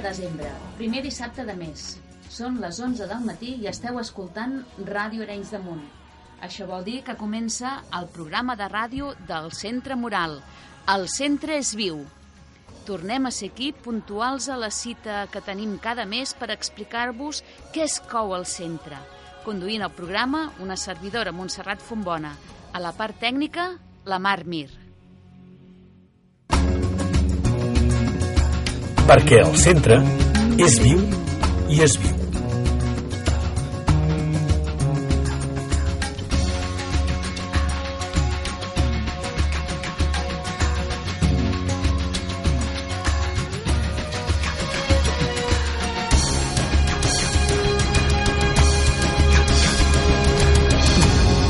de desembre, primer dissabte de mes. Són les 11 del matí i esteu escoltant Ràdio Arenys de Munt. Això vol dir que comença el programa de ràdio del Centre Moral. El centre és viu. Tornem a ser aquí puntuals a la cita que tenim cada mes per explicar-vos què es cou al centre. Conduint el programa, una servidora Montserrat Fontbona. A la part tècnica, la Mar Mir. Perquè el centre és viu i es viu.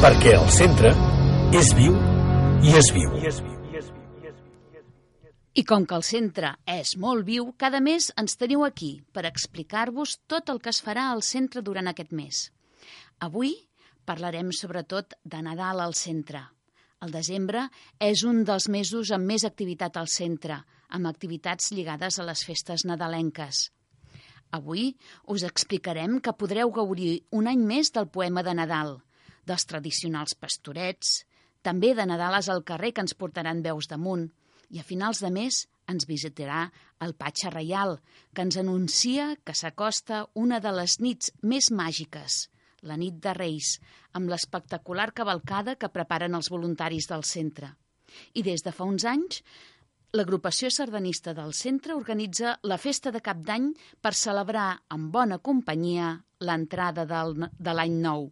Perquè el centre és viu i es viu. I es viu. I com que el centre és molt viu, cada mes ens teniu aquí per explicar-vos tot el que es farà al centre durant aquest mes. Avui parlarem sobretot de Nadal al centre. El desembre és un dels mesos amb més activitat al centre, amb activitats lligades a les festes nadalenques. Avui us explicarem que podreu gaudir un any més del poema de Nadal, dels tradicionals pastorets, també de Nadales al carrer que ens portaran veus damunt, i a finals de mes ens visitarà el Patxa Reial, que ens anuncia que s'acosta una de les nits més màgiques, la nit de Reis, amb l'espectacular cavalcada que preparen els voluntaris del centre. I des de fa uns anys, l'agrupació sardanista del centre organitza la festa de cap d'any per celebrar amb bona companyia l'entrada de l'any nou.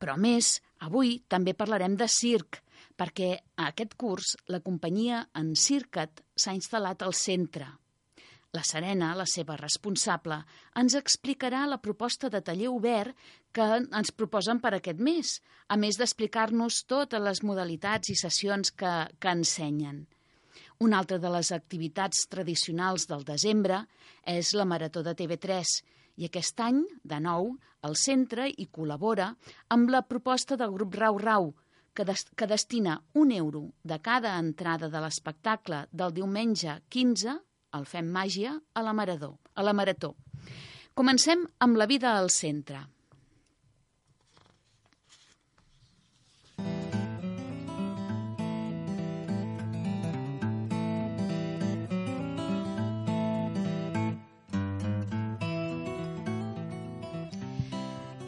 Però més, avui també parlarem de circ, perquè a aquest curs la companyia en Circat s'ha instal·lat al centre. La Serena, la seva responsable, ens explicarà la proposta de taller obert que ens proposen per aquest mes, a més d'explicar-nos totes les modalitats i sessions que, que ensenyen. Una altra de les activitats tradicionals del desembre és la Marató de TV3, i aquest any, de nou, el centre hi col·labora amb la proposta del grup Rau Rau, que, des que destina un euro de cada entrada de l'espectacle del diumenge 15, el Fem Màgia, a la, Maradó, a la Marató. Comencem amb la vida al centre.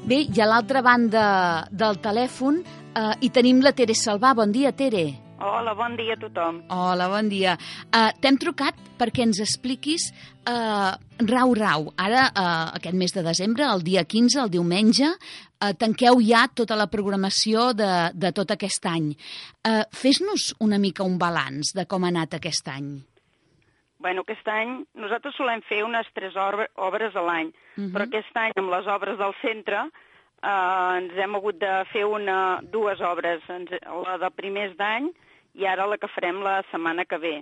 Bé, i a l'altra banda del telèfon uh, hi tenim la Tere Salvà. Bon dia, Tere. Hola, bon dia a tothom. Hola, bon dia. Uh, T'hem trucat perquè ens expliquis uh, Rau Rau. Ara, uh, aquest mes de desembre, el dia 15, el diumenge, uh, tanqueu ja tota la programació de, de tot aquest any. Uh, Fes-nos una mica un balanç de com ha anat aquest any. Bueno, aquest any nosaltres solem fer unes tres obres a l'any, uh -huh. però aquest any amb les obres del centre eh, ens hem hagut de fer una, dues obres, la de primers d'any i ara la que farem la setmana que ve.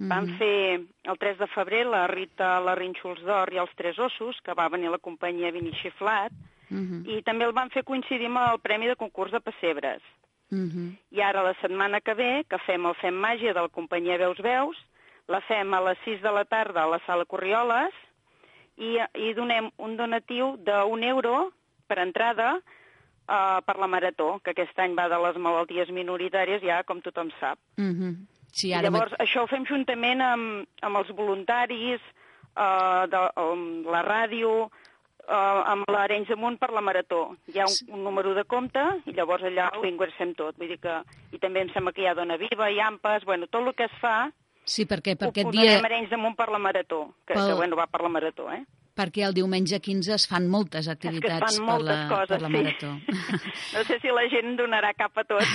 Uh -huh. Vam fer el 3 de febrer la Rita, la Rínxols d'Or i els Tres Ossos, que va venir la companyia Vini Xiflat, uh -huh. i també el van fer coincidir amb el Premi de Concurs de Pessebres. Uh -huh. I ara la setmana que ve, que fem el Fem Màgia de la companyia Veus Veus, la fem a les 6 de la tarda a la sala Corrioles i, i donem un donatiu d'un euro per entrada uh, per la Marató, que aquest any va de les malalties minoritàries, ja com tothom sap. Mm -hmm. sí, ara I llavors, això ho fem juntament amb, amb els voluntaris, uh, de um, la ràdio, uh, amb l'Arenys Amunt per la Marató. Hi ha un, un número de compte i llavors allà ho ingressem tot. Vull dir que... I també em sembla que hi ha Dona Viva, i Ampes, bueno, tot el que es fa Sí, perquè per ho aquest posarem dia... Arenys Amunt per la Marató, que, Pel- que bueno, va per la Marató, eh? Perquè el diumenge 15 es fan moltes activitats fan per moltes la, coses, per la sí. marató. No sé si la gent donarà cap a tot.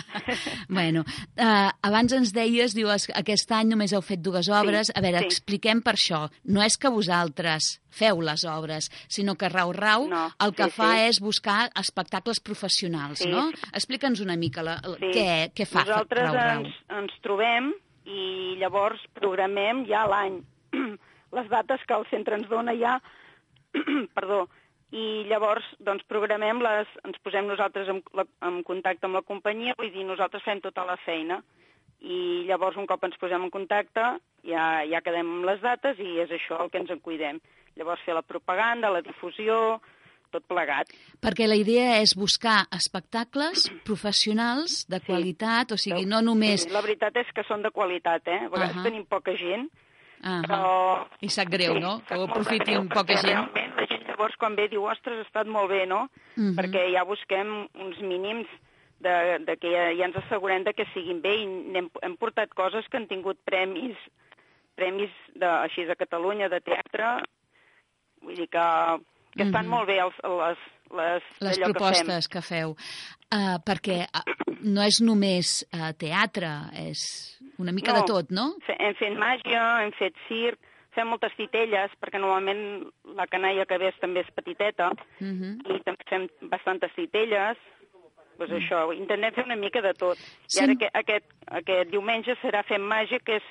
bueno, uh, abans ens deies, dius, aquest any només heu fet dues obres. A veure, sí. expliquem per això. No és que vosaltres feu les obres, sinó que Rau Rau No, el que sí, fa sí. és buscar espectacles professionals, Sí, no? sí. Explica'ns una mica la, la, Sí. què, què fa Nosaltres Rau Rau. ens, ens trobem i llavors programem ja l'any les dates que el centre ens dona ja, perdó, i llavors doncs, programem les, ens posem nosaltres en, la, en contacte amb la companyia, vull dir, nosaltres fem tota la feina i llavors un cop ens posem en contacte ja, ja quedem amb les dates i és això el que ens en cuidem. Llavors fer la propaganda, la difusió, tot plegat. Perquè la idea és buscar espectacles professionals de qualitat, o sigui, no només... Sí, la veritat és que són de qualitat, eh? A vegades Ahà. tenim poca gent, Ah però... I sap greu, no? Que ho de aprofitin greu, poca gent. Realment la gent llavors quan ve diu, ostres, ha estat molt bé, no? Mhm. Perquè ja busquem uns mínims de, de que ja, ja ens assegurem de que siguin bé i hem, hem portat coses que han tingut premis premis de, així de Catalunya, de teatre, vull dir que, que estan Mhm. molt bé els, les, les, les propostes que, feu. Uh, perquè uh, no és només uh, teatre, és una mica No. de tot, no? que fem. Hem fet màgia, hem fet circ, fem moltes titelles, perquè normalment la canalla que ve també és petiteta, Uh -huh. i també fem bastantes titelles, doncs Mm. això, intentem fer una mica de tot. Sí. I ara aquest, aquest, aquest diumenge serà Fem Màgia, que és,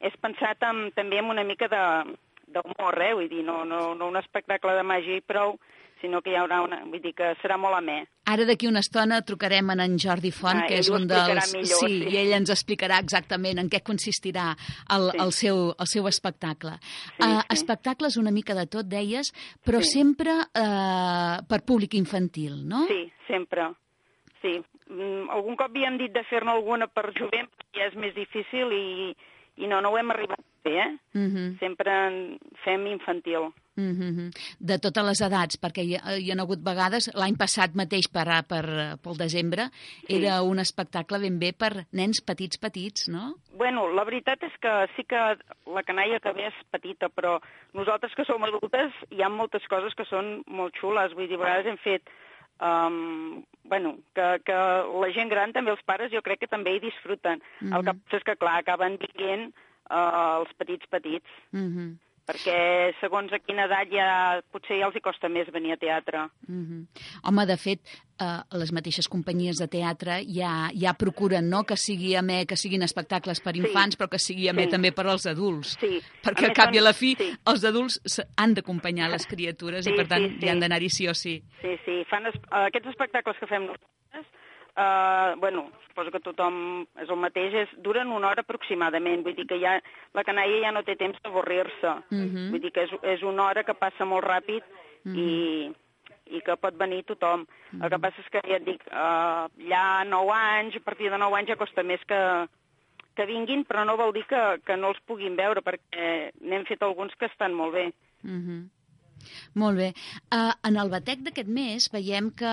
és pensat amb, també amb una mica de d'humor, eh? Vull dir, no, no, no un espectacle de màgia i prou, sinó que hi haurà una... Vull dir que serà molt amè. Ara d'aquí una estona trucarem en en Jordi Font, Ah, que és un dels... millor, sí, sí. i ell ens explicarà exactament en què consistirà el, Sí. el, seu, el seu espectacle. Sí, uh, sí. Espectacles una mica de tot, deies, però Sí. sempre uh, per públic infantil, no? Sí, sempre. Sí. Mm, algun cop havíem dit de fer-ne alguna per jovent, perquè ja és més difícil i, i no, no ho hem arribat a fer, eh? Uh -huh. Sempre fem infantil. Mm -hmm. De totes les edats, perquè hi, ha- hi ha hagut vegades, l'any passat mateix per, per, pel desembre, Sí. era un espectacle ben bé per nens petits, petits, no? Bueno, la veritat és que sí que la canalla que ve és petita, però nosaltres que som adultes hi ha moltes coses que són molt xules. Vull dir, a vegades hem fet... Um, bueno, que, que la gent gran, també els pares, jo crec que també hi disfruten. Mm -hmm. El que passa és que, clar, acaben dient uh, els petits petits, Mm -hmm. Perquè segons a quina edat ja potser ja els hi costa més venir a teatre. Mm -hmm. Home, de fet, eh, les mateixes companyies de teatre ja, ja procuren no? que sigui amè, que siguin espectacles per Sí. infants, però que sigui amè Sí. també per als adults. Sí. Perquè A cap i a la són- fi sí. els adults han d'acompanyar les criatures Sí, i per tant sí, sí. hi han d'anar-hi sí o sí. Sí, sí, fan es, aquests espectacles que fem nosaltres, uh, bueno, suposo que tothom és el mateix, és, duren una hora aproximadament, vull dir que ja, la canalla ja no té temps d'avorrir-se, Mhm. vull dir que és, és una hora que passa molt ràpid i, i que pot venir tothom. El que passa és que, ja et dic, uh, ja 9 anys, a partir de 9 anys ja costa més que, que vinguin, però no vol dir que, que no els puguin veure, perquè n'hem fet alguns que estan molt bé. Mhm. Molt bé. Uh, en el batec d'aquest mes veiem que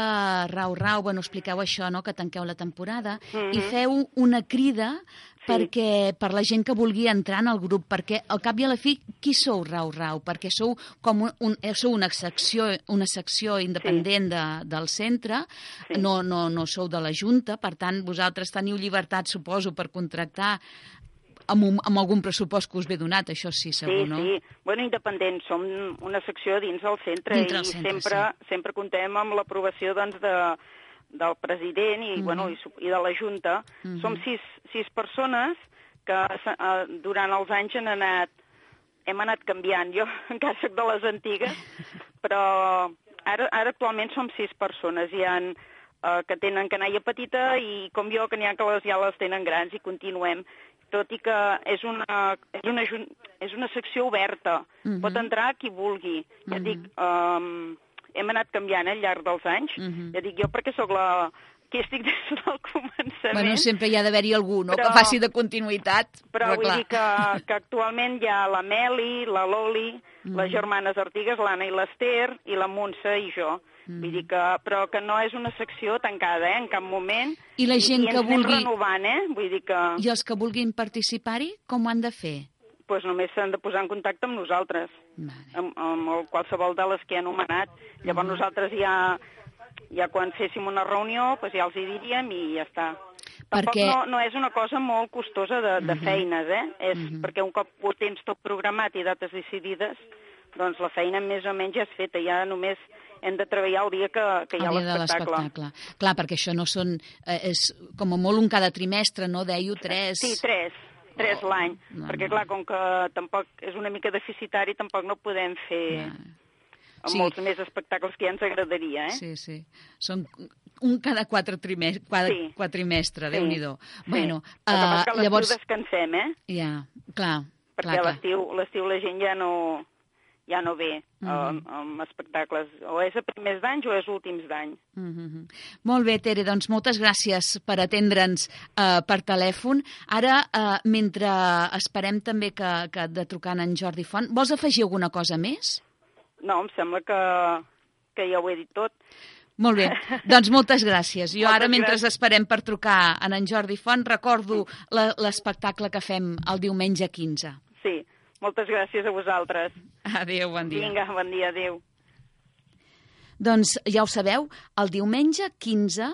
Rau Rau, bueno, expliqueu això, no?, que tanqueu la temporada, i Mhm. feu una crida Sí. perquè per la gent que vulgui entrar en el grup, perquè al cap i a la fi, qui sou Rau Rau? Perquè sou com un, un, eh, sou una secció, una secció independent de, del centre, Sí. no, no, no sou de la Junta, per tant, vosaltres teniu llibertat, suposo, per contractar amb, un, amb algun pressupost que us ve donat, això sí, segur, sí, no? Sí, bueno, independents, som una secció dins del centre i del centre, sempre, sempre contem amb l'aprovació doncs, de, del president i, Mhm. bueno, i, i de la Junta. Mhm. Som sis, sis persones que eh, durant els anys han anat, hem anat canviant. Jo encara soc de les antigues, però ara, ara actualment som sis persones. Hi ha eh, que tenen canalla petita i com jo, que n'hi ha que les, ja les tenen grans i continuem tot i que és una, és una, és una secció oberta. Mhm. Pot entrar qui vulgui. Ja Mhm. dic, um, hem anat canviant eh, al llarg dels anys. Mhm. Ja dic jo perquè sóc la aquí estic des del començament. Bueno, sempre hi ha d'haver-hi algú, no?, Però- que faci de continuïtat. Però, vull clar. dir que, que actualment hi ha la Meli, la Loli, Mm. les germanes Artigues, l'Anna i l'Ester, i la Montse i jo. Mm. Vull dir que, però que no és una secció tancada, eh, en cap moment. I la gent I, que ens anem vulgui- renovant, eh? Vull dir que I els que vulguin participar-hi, com ho han de fer? pues, només s'han de posar en contacte amb nosaltres, Vale. amb, amb el- qualsevol de les que he anomenat. Llavors nosaltres ja, ja quan féssim una reunió pues, ja els hi diríem i ja està. Tampoc Perquè- no, no és una cosa molt costosa de, de feines, eh? És perquè un cop ho tens tot programat i dates decidides, doncs la feina més o menys ja és feta, ja només hem de treballar el dia que, que hi ha l'espectacle. Clar, perquè això no són... Eh, és com a molt un cada trimestre, no? Deio tres... Sí, tres. Tres Oh, l'any. no, perquè, no. clar, com que tampoc és una mica deficitari, tampoc no podem fer Sí. sí. molts més espectacles que ja ens agradaria, eh? Sí, sí. Són un cada quatre trimestre, cada Sí. quadrimestre, Sí. Déu-n'hi-do. Bueno, sí. Passa uh, que l'estiu llavors... descansem, eh? Ja, clar, Perquè l'estiu la gent ja no, ja no ve Mhm. amb, amb espectacles. O és a primers d'anys o és últims d'any. Mm -hmm. Molt bé, Tere, doncs moltes gràcies per atendre'ns uh, per telèfon. Ara, uh, mentre esperem també que, que de trucar en Jordi Font, vols afegir alguna cosa més? No, em sembla que, que ja ho he dit tot. Molt bé, doncs moltes gràcies. Jo Moltes ara, mentre gràcies. esperem per trucar en en Jordi Font, recordo l'espectacle que fem el diumenge 15. Moltes gràcies a vosaltres. Adéu, bon dia. Vinga, bon dia, adéu. Doncs ja ho sabeu, el diumenge 15,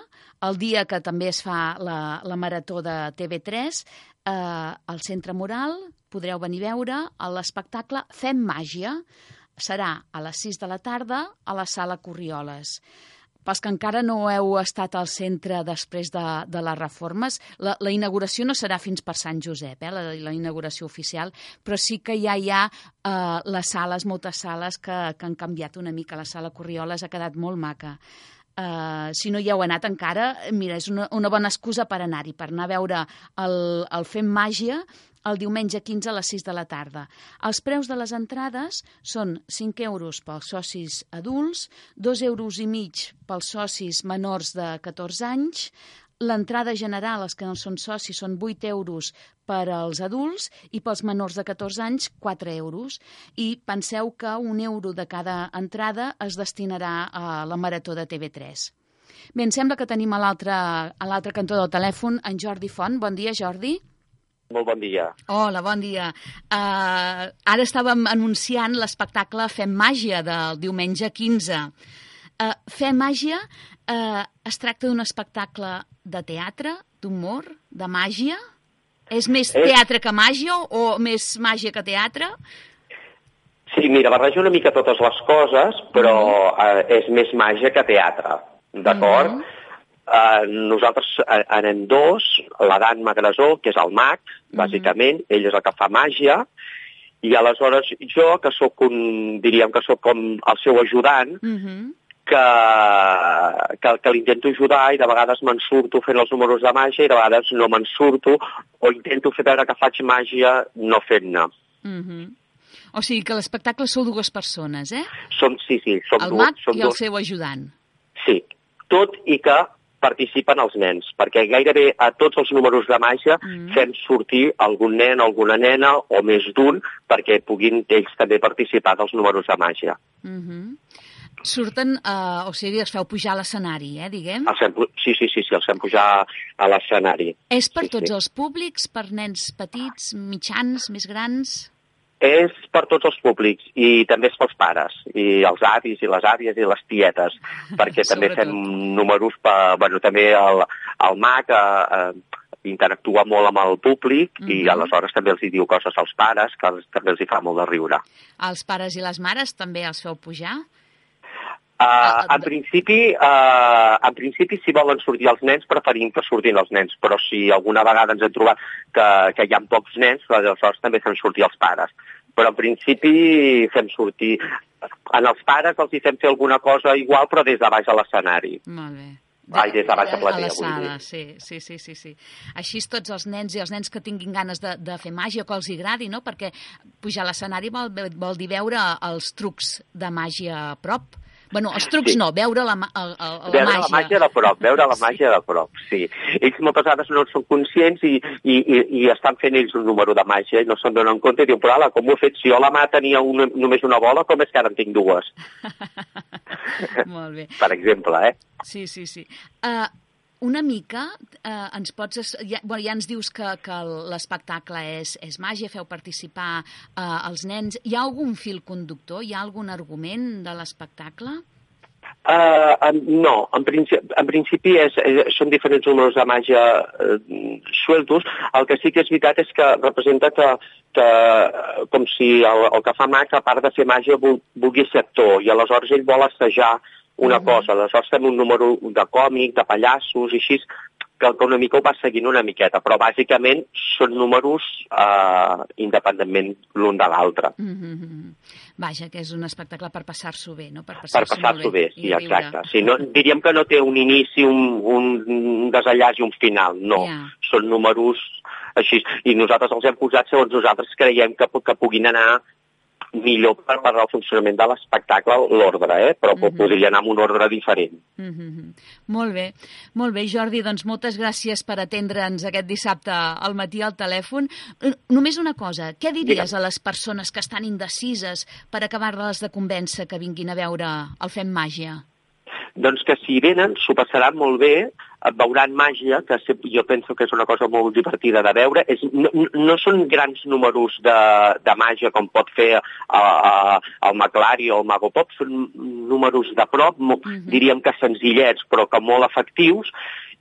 el dia que també es fa la, la marató de TV3, eh, al Centre Moral podreu venir a veure l'espectacle Fem màgia. Serà a les 6 de la tarda a la sala Corrioles. Pels que encara no heu estat al centre després de, de les reformes, la, la inauguració no serà fins per Sant Josep, eh, la, la inauguració oficial, però sí que ja hi ha eh, les sales, moltes sales que, que han canviat una mica. La sala Corrioles ha quedat molt maca. Uh, si no hi heu anat encara, mira, és una, una bona excusa per anar-hi, per anar a veure el, el Fem Màgia el diumenge 15 a les 6 de la tarda. Els preus de les entrades són 5 euros pels socis adults, 2 euros i mig pels socis menors de 14 anys, L'entrada general, els que no són socis, són 8 euros per als adults i pels menors de 14 anys 4 euros. I penseu que un euro de cada entrada es destinarà a la marató de TV3. Bé, em sembla que tenim a l'altre cantó del telèfon en Jordi Font. Bon dia, Jordi. Molt bon dia. Hola, bon dia. Uh, ara estàvem anunciant l'espectacle Fem Màgia del diumenge 15. Uh, Fem Màgia uh, es tracta d'un espectacle de teatre, d'humor, de màgia? És més Eh. teatre que màgia o més màgia que teatre? Sí, mira, barrejo una mica totes les coses, però eh, és més màgia que teatre, d'acord? Mhm. Eh, nosaltres eh, anem dos, l'Adan Magrasó, que és el mag, Mm-hmm. bàsicament, ell és el que fa màgia, i aleshores jo, que sóc un, diríem que sóc com el seu ajudant, Uh -huh. que, que, que l'intento ajudar i de vegades me'n surto fent els números de màgia i de vegades no me'n surto o intento fer veure que faig màgia no fent-ne. Uh -huh. O sigui que l'espectacle sou dues persones, eh? Som, sí, sí, som El dues. mag som i el dues. seu ajudant. Sí, tot i que participen els nens, perquè gairebé a tots els números de màgia Mm. fem sortir algun nen alguna nena o més d'un perquè puguin ells també participar dels números de màgia. Uh -huh. Surten, uh, o sigui, els feu pujar a l'escenari, eh, diguem? Els fem, sí, sí, sí, sí, els fem pujar a l'escenari. És per sí, tots sí. els públics, per nens petits, mitjans, més grans? És per tots els públics i també és pels pares, i els avis i les àvies i les tietes, perquè també fem números per... Bueno, també el, el mag eh, eh, interactua molt amb el públic i Mhm. aleshores també els hi diu coses als pares, que els, també els hi fa molt de riure. Els pares i les mares també els feu pujar? Uh, en, principi, uh, en principi, si volen sortir els nens, preferim que surtin els nens, però si alguna vegada ens hem trobat que, que hi ha pocs nens, aleshores també fem sortir els pares. Però en principi fem sortir... En els pares els hi fem fer alguna cosa igual, però des de baix a l'escenari. Molt bé. Ai, des de baix a a platea, la vull dir. sí, sí, sí, sí, sí. Així tots els nens i els nens que tinguin ganes de, de fer màgia, que els hi agradi, no? Perquè pujar a l'escenari vol, vol dir veure els trucs de màgia a prop, Bueno, els trucs sí. no, veure la, el, el, la veure màgia. la màgia de prop, veure la màgia de prop, sí. Ells moltes vegades no en són conscients i, i, i, i estan fent ells un número de màgia i no se'n donen compte i diuen, però ala, com ho he fet? Si jo la mà tenia una, només una bola, com és que ara en tinc dues? Molt bé. per exemple, eh? Sí, sí, sí. Uh, una mica, eh, ens pots... Ja, bueno, ja ens dius que, que l'espectacle és, és màgia, feu participar eh, els nens. Hi ha algun fil conductor? Hi ha algun argument de l'espectacle? Uh, no, en principi, en principi és, és, són diferents números de màgia uh, sueltos. El que sí que és veritat és que representa que, que com si el, el que fa mag, a part de fer màgia, vulgui ser actor, i aleshores ell vol assajar una uh -huh. cosa. Aleshores fem un número de còmic, de pallassos i així, que, que una mica ho va seguint una miqueta, però bàsicament són números eh, independentment l'un de l'altre. Uh -huh. Vaja, que és un espectacle per passar-s'ho bé, no? Per passar-s'ho per passar bé, bé, sí, exacte. Sí, no, diríem que no té un inici, un, un desenllaç i un final, no. Yeah. Són números així, i nosaltres els hem posat segons nosaltres creiem que, que puguin anar millor per parlar del funcionament de l'espectacle l'ordre, eh? però mm -hmm. podria anar amb un ordre diferent. Mm -hmm. Molt bé, molt bé, Jordi, doncs moltes gràcies per atendre'ns aquest dissabte al matí al telèfon. Només una cosa, què diries a les persones que estan indecises per acabar-les de convèncer que vinguin a veure el Fem Màgia? Doncs que si venen s'ho passaran molt bé, veuran màgia, que jo penso que és una cosa molt divertida de veure. És, no, no són grans números de, de màgia com pot fer a, a, el Maclari o el Mago Pop, són números de prop, uh mhm. -huh. diríem que senzillets, però que molt efectius,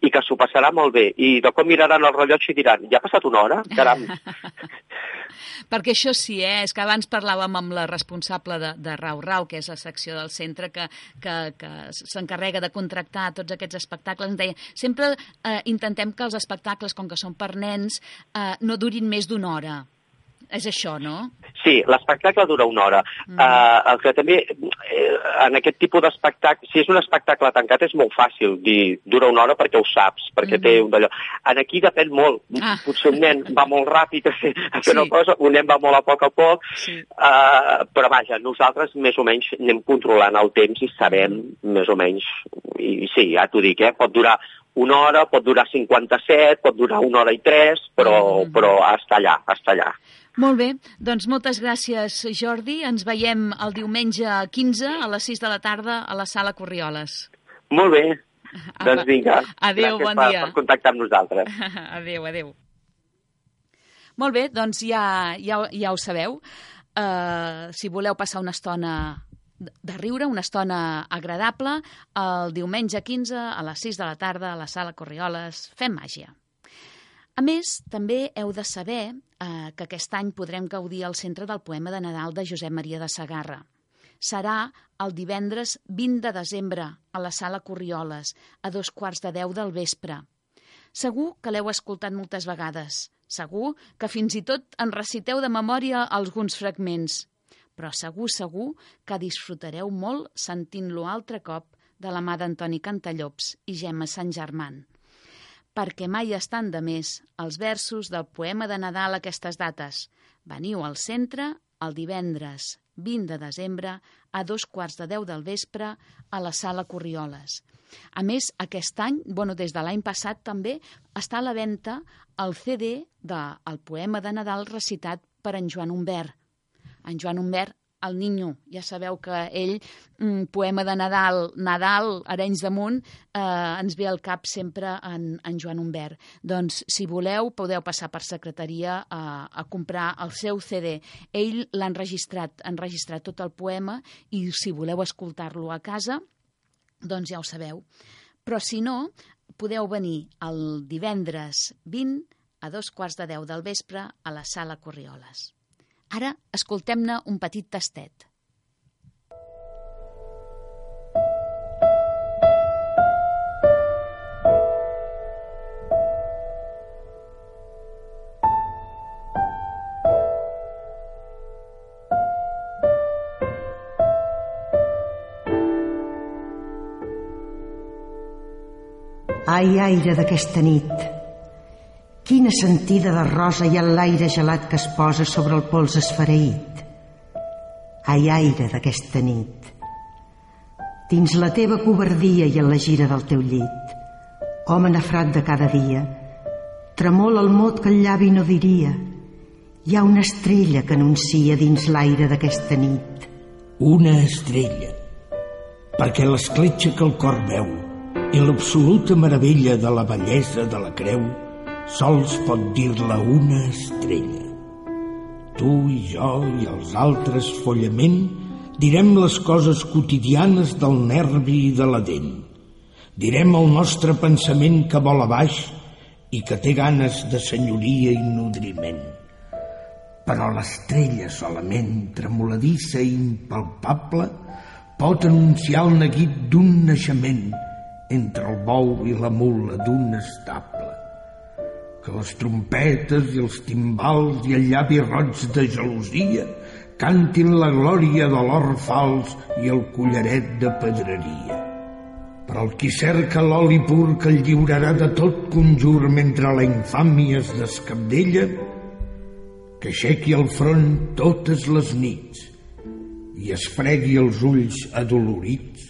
i que s'ho passarà molt bé. I de com miraran el rellotge i diran, ja ha passat una hora? Caram! Perquè això sí, eh? és que abans parlàvem amb la responsable de, de Rau Rau, que és la secció del centre que, que, que s'encarrega de contractar tots aquests espectacles. Ens deia, sempre eh, intentem que els espectacles, com que són per nens, eh, no durin més d'una hora és això, no? Sí, l'espectacle dura una hora. Mm. Uh, el que també, eh, en aquest tipus d'espectacle, si és un espectacle tancat és molt fàcil dir dura una hora perquè ho saps, perquè mm. té un d'allò. En aquí depèn molt. Ah. Potser un nen va molt ràpid a fer, a fer sí. una cosa, un nen va molt a poc a poc, sí. uh, però vaja, nosaltres més o menys anem controlant el temps i sabem mm. més o menys, i, i sí, ja t'ho dic, eh, pot durar una hora, pot durar 57, pot durar una hora i tres, però, mm. però està allà, està allà. Molt bé, doncs moltes gràcies, Jordi. Ens veiem el diumenge 15 a les 6 de la tarda a la sala Corrioles. Molt bé. Apa. Doncs vinga. Adéu, gràcies bon dia. per contactar amb nosaltres. adéu, adéu. Molt bé, doncs ja, ja, ja ho sabeu. Uh, si voleu passar una estona de riure, una estona agradable, el diumenge 15 a les 6 de la tarda a la sala Corrioles fem màgia. A més, també heu de saber eh, que aquest any podrem gaudir al centre del poema de Nadal de Josep Maria de Sagarra. Serà el divendres 20 de desembre a la sala Corrioles, a dos quarts de deu del vespre. Segur que l'heu escoltat moltes vegades. Segur que fins i tot en reciteu de memòria alguns fragments. Però segur, segur que disfrutareu molt sentint-lo altre cop de la mà d'Antoni Cantallops i Gemma Sant Germán perquè mai estan de més els versos del poema de Nadal aquestes dates. Veniu al centre el divendres 20 de desembre a dos quarts de deu del vespre a la sala Corrioles. A més, aquest any, bueno, des de l'any passat també, està a la venda el CD del de, poema de Nadal recitat per en Joan Humbert. En Joan Humbert el Niño. Ja sabeu que ell, un poema de Nadal, Nadal, Arenys de Munt, eh, ens ve al cap sempre en, en Joan Humbert. Doncs, si voleu, podeu passar per secretaria a, a comprar el seu CD. Ell l'ha enregistrat, ha enregistrat tot el poema i si voleu escoltar-lo a casa, doncs ja ho sabeu. Però si no, podeu venir el divendres 20 a dos quarts de deu del vespre a la sala Corrioles. Ara escoltem-ne un petit tastet. Ai, aire d'aquesta nit, Quina sentida de rosa hi ha en l'aire gelat que es posa sobre el pols esfereït. Ai, aire d'aquesta nit. dins la teva covardia i en la gira del teu llit. Home nafrat de cada dia, tremola el mot que el llavi no diria. Hi ha una estrella que anuncia dins l'aire d'aquesta nit. Una estrella, perquè l'escletxa que el cor veu i l'absoluta meravella de la bellesa de la creu sols pot dir-la una estrella. Tu i jo i els altres follament direm les coses quotidianes del nervi i de la dent. Direm el nostre pensament que vola baix i que té ganes de senyoria i nodriment. Però l'estrella solament, tremoladissa i impalpable, pot anunciar el neguit d'un naixement entre el bou i la mula d'un estable. Que les trompetes i els timbals i el llavi roig de gelosia cantin la glòria de l'or fals i el collaret de pedreria. Però el qui cerca l'oli pur que el lliurarà de tot conjur mentre la infàmia es descabdella, que aixequi el front totes les nits i es fregui els ulls adolorits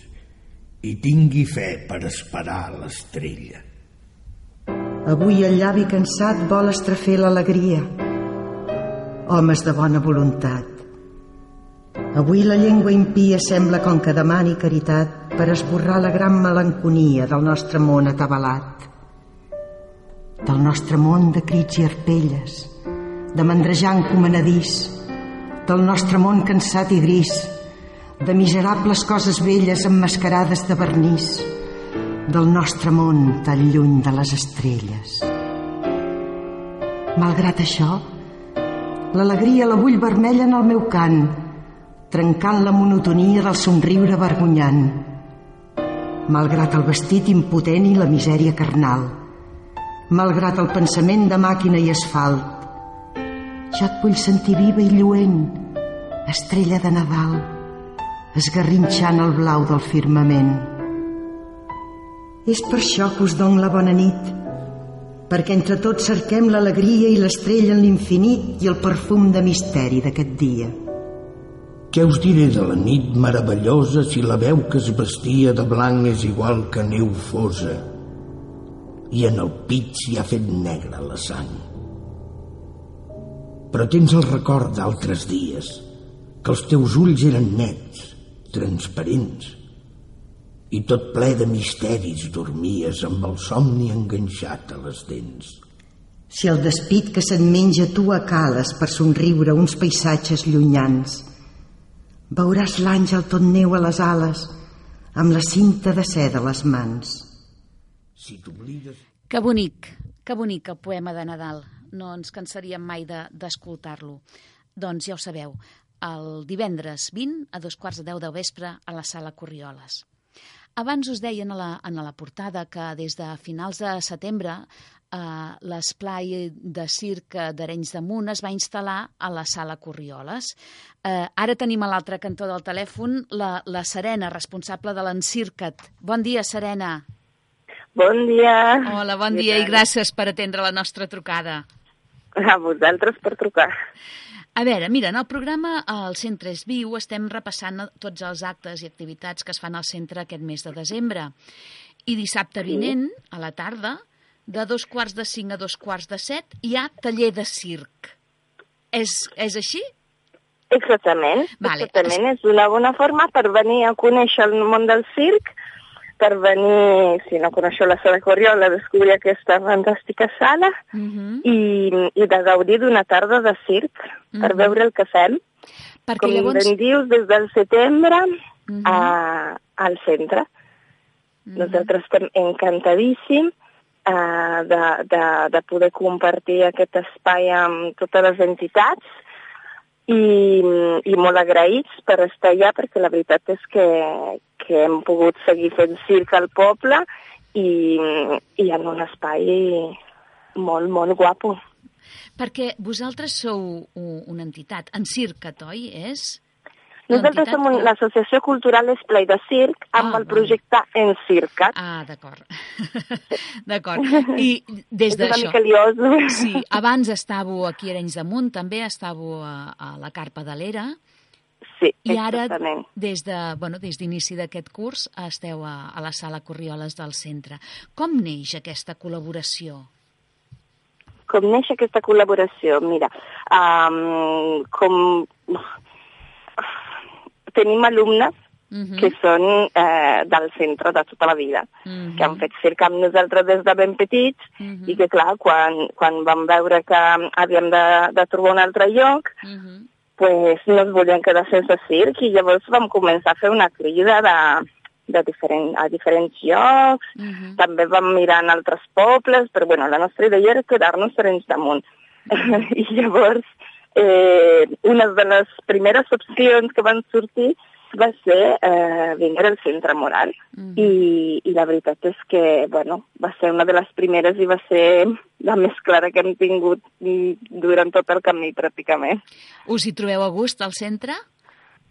i tingui fe per esperar l'estrella. Avui el llavi cansat vol estrafer l'alegria. Homes de bona voluntat. Avui la llengua impia sembla com que demani caritat per esborrar la gran melanconia del nostre món atabalat. Del nostre món de crits i arpelles, de mandrejant comanadís, del nostre món cansat i gris, de miserables coses velles emmascarades de vernís, del nostre món tan lluny de les estrelles. Malgrat això, l'alegria la vull vermella en el meu cant, trencant la monotonia del somriure vergonyant. Malgrat el vestit impotent i la misèria carnal, malgrat el pensament de màquina i asfalt, jo et vull sentir viva i lluent, estrella de Nadal, esgarrinxant el blau del firmament. És per això que us don la bona nit, perquè entre tots cerquem l'alegria i l'estrella en l'infinit i el perfum de misteri d'aquest dia. Què us diré de la nit meravellosa si la veu que es vestia de blanc és igual que neu fosa i en el pit s'hi ha fet negra la sang? Però tens el record d'altres dies, que els teus ulls eren nets, transparents, i tot ple de misteris dormies amb el somni enganxat a les dents. Si el despit que se't menja tu acales per somriure uns paisatges llunyans, veuràs l'àngel tot neu a les ales amb la cinta de seda a les mans. Si t'oblides... Que bonic, que bonic el poema de Nadal. No ens cansaríem mai d'escoltar-lo. De, doncs ja ho sabeu, el divendres 20 a dos quarts de deu del vespre a la sala Corrioles. Abans us deien a la, a la portada que des de finals de setembre eh, l'esplai de circ d'Arenys de Munt es va instal·lar a la sala Corrioles. Eh, ara tenim a l'altre cantó del telèfon la, la Serena, responsable de l'Encircat. Bon dia, Serena. Bon dia. Hola, bon dia i gràcies per atendre la nostra trucada. A vosaltres per trucar. A veure, mira, en el programa El Centre és Viu estem repassant tots els actes i activitats que es fan al centre aquest mes de desembre. I dissabte vinent, a la tarda, de dos quarts de cinc a dos quarts de set, hi ha taller de circ. És, és així? Exactament. Vale. Exactament. És una bona forma per venir a conèixer el món del circ, per venir, si no coneixeu la sala Corriola, a descobrir aquesta fantàstica sala Uh -huh. i, i de gaudir d'una tarda de circ per Mhm. veure el que fem. Perquè Com llavors... ben dius, des del setembre Mhm. a, al centre. Nosaltres estem encantadíssims uh, de, de, de poder compartir aquest espai amb totes les entitats i, i molt agraïts per estar allà perquè la veritat és que, que hem pogut seguir fent circ al poble i, i en un espai molt, molt guapo. Perquè vosaltres sou una entitat, en Circat, oi? És? Nosaltres som un- l'associació cultural Esplai de Circ amb Ah, el projecte En Circat. Ah, d'acord. d'acord. I des és una d'això... mica liós. Sí, abans estàveu aquí a Arenys de Munt, també estàveu a, a la Carpa de l'Era. sí, I ara, exactament. des de bueno, des d'inici d'aquest curs, esteu a, a la sala Corrioles del centre. Com neix aquesta col·laboració? Com neix aquesta col·laboració? Mira, um, com... Tenim alumnes Uh -huh. que són eh, del centre de tota la vida, Uh -huh. que han fet circ amb nosaltres des de ben petits Uh -huh. i que, clar, quan, quan vam veure que havíem de, de trobar un altre lloc, Uh -huh. pues no es volien quedar sense circ i llavors vam començar a fer una crida de, de diferent, a diferents llocs, Uh -huh. també vam mirar en altres pobles, però bueno, la nostra idea era quedar-nos serens damunt. I llavors, eh, una de les primeres opcions que van sortir va ser eh, vindre al centre moral. Mhm. I, I la veritat és que, bueno, va ser una de les primeres i va ser la més clara que hem tingut mm, durant tot el camí, pràcticament. Us hi trobeu a gust, al centre?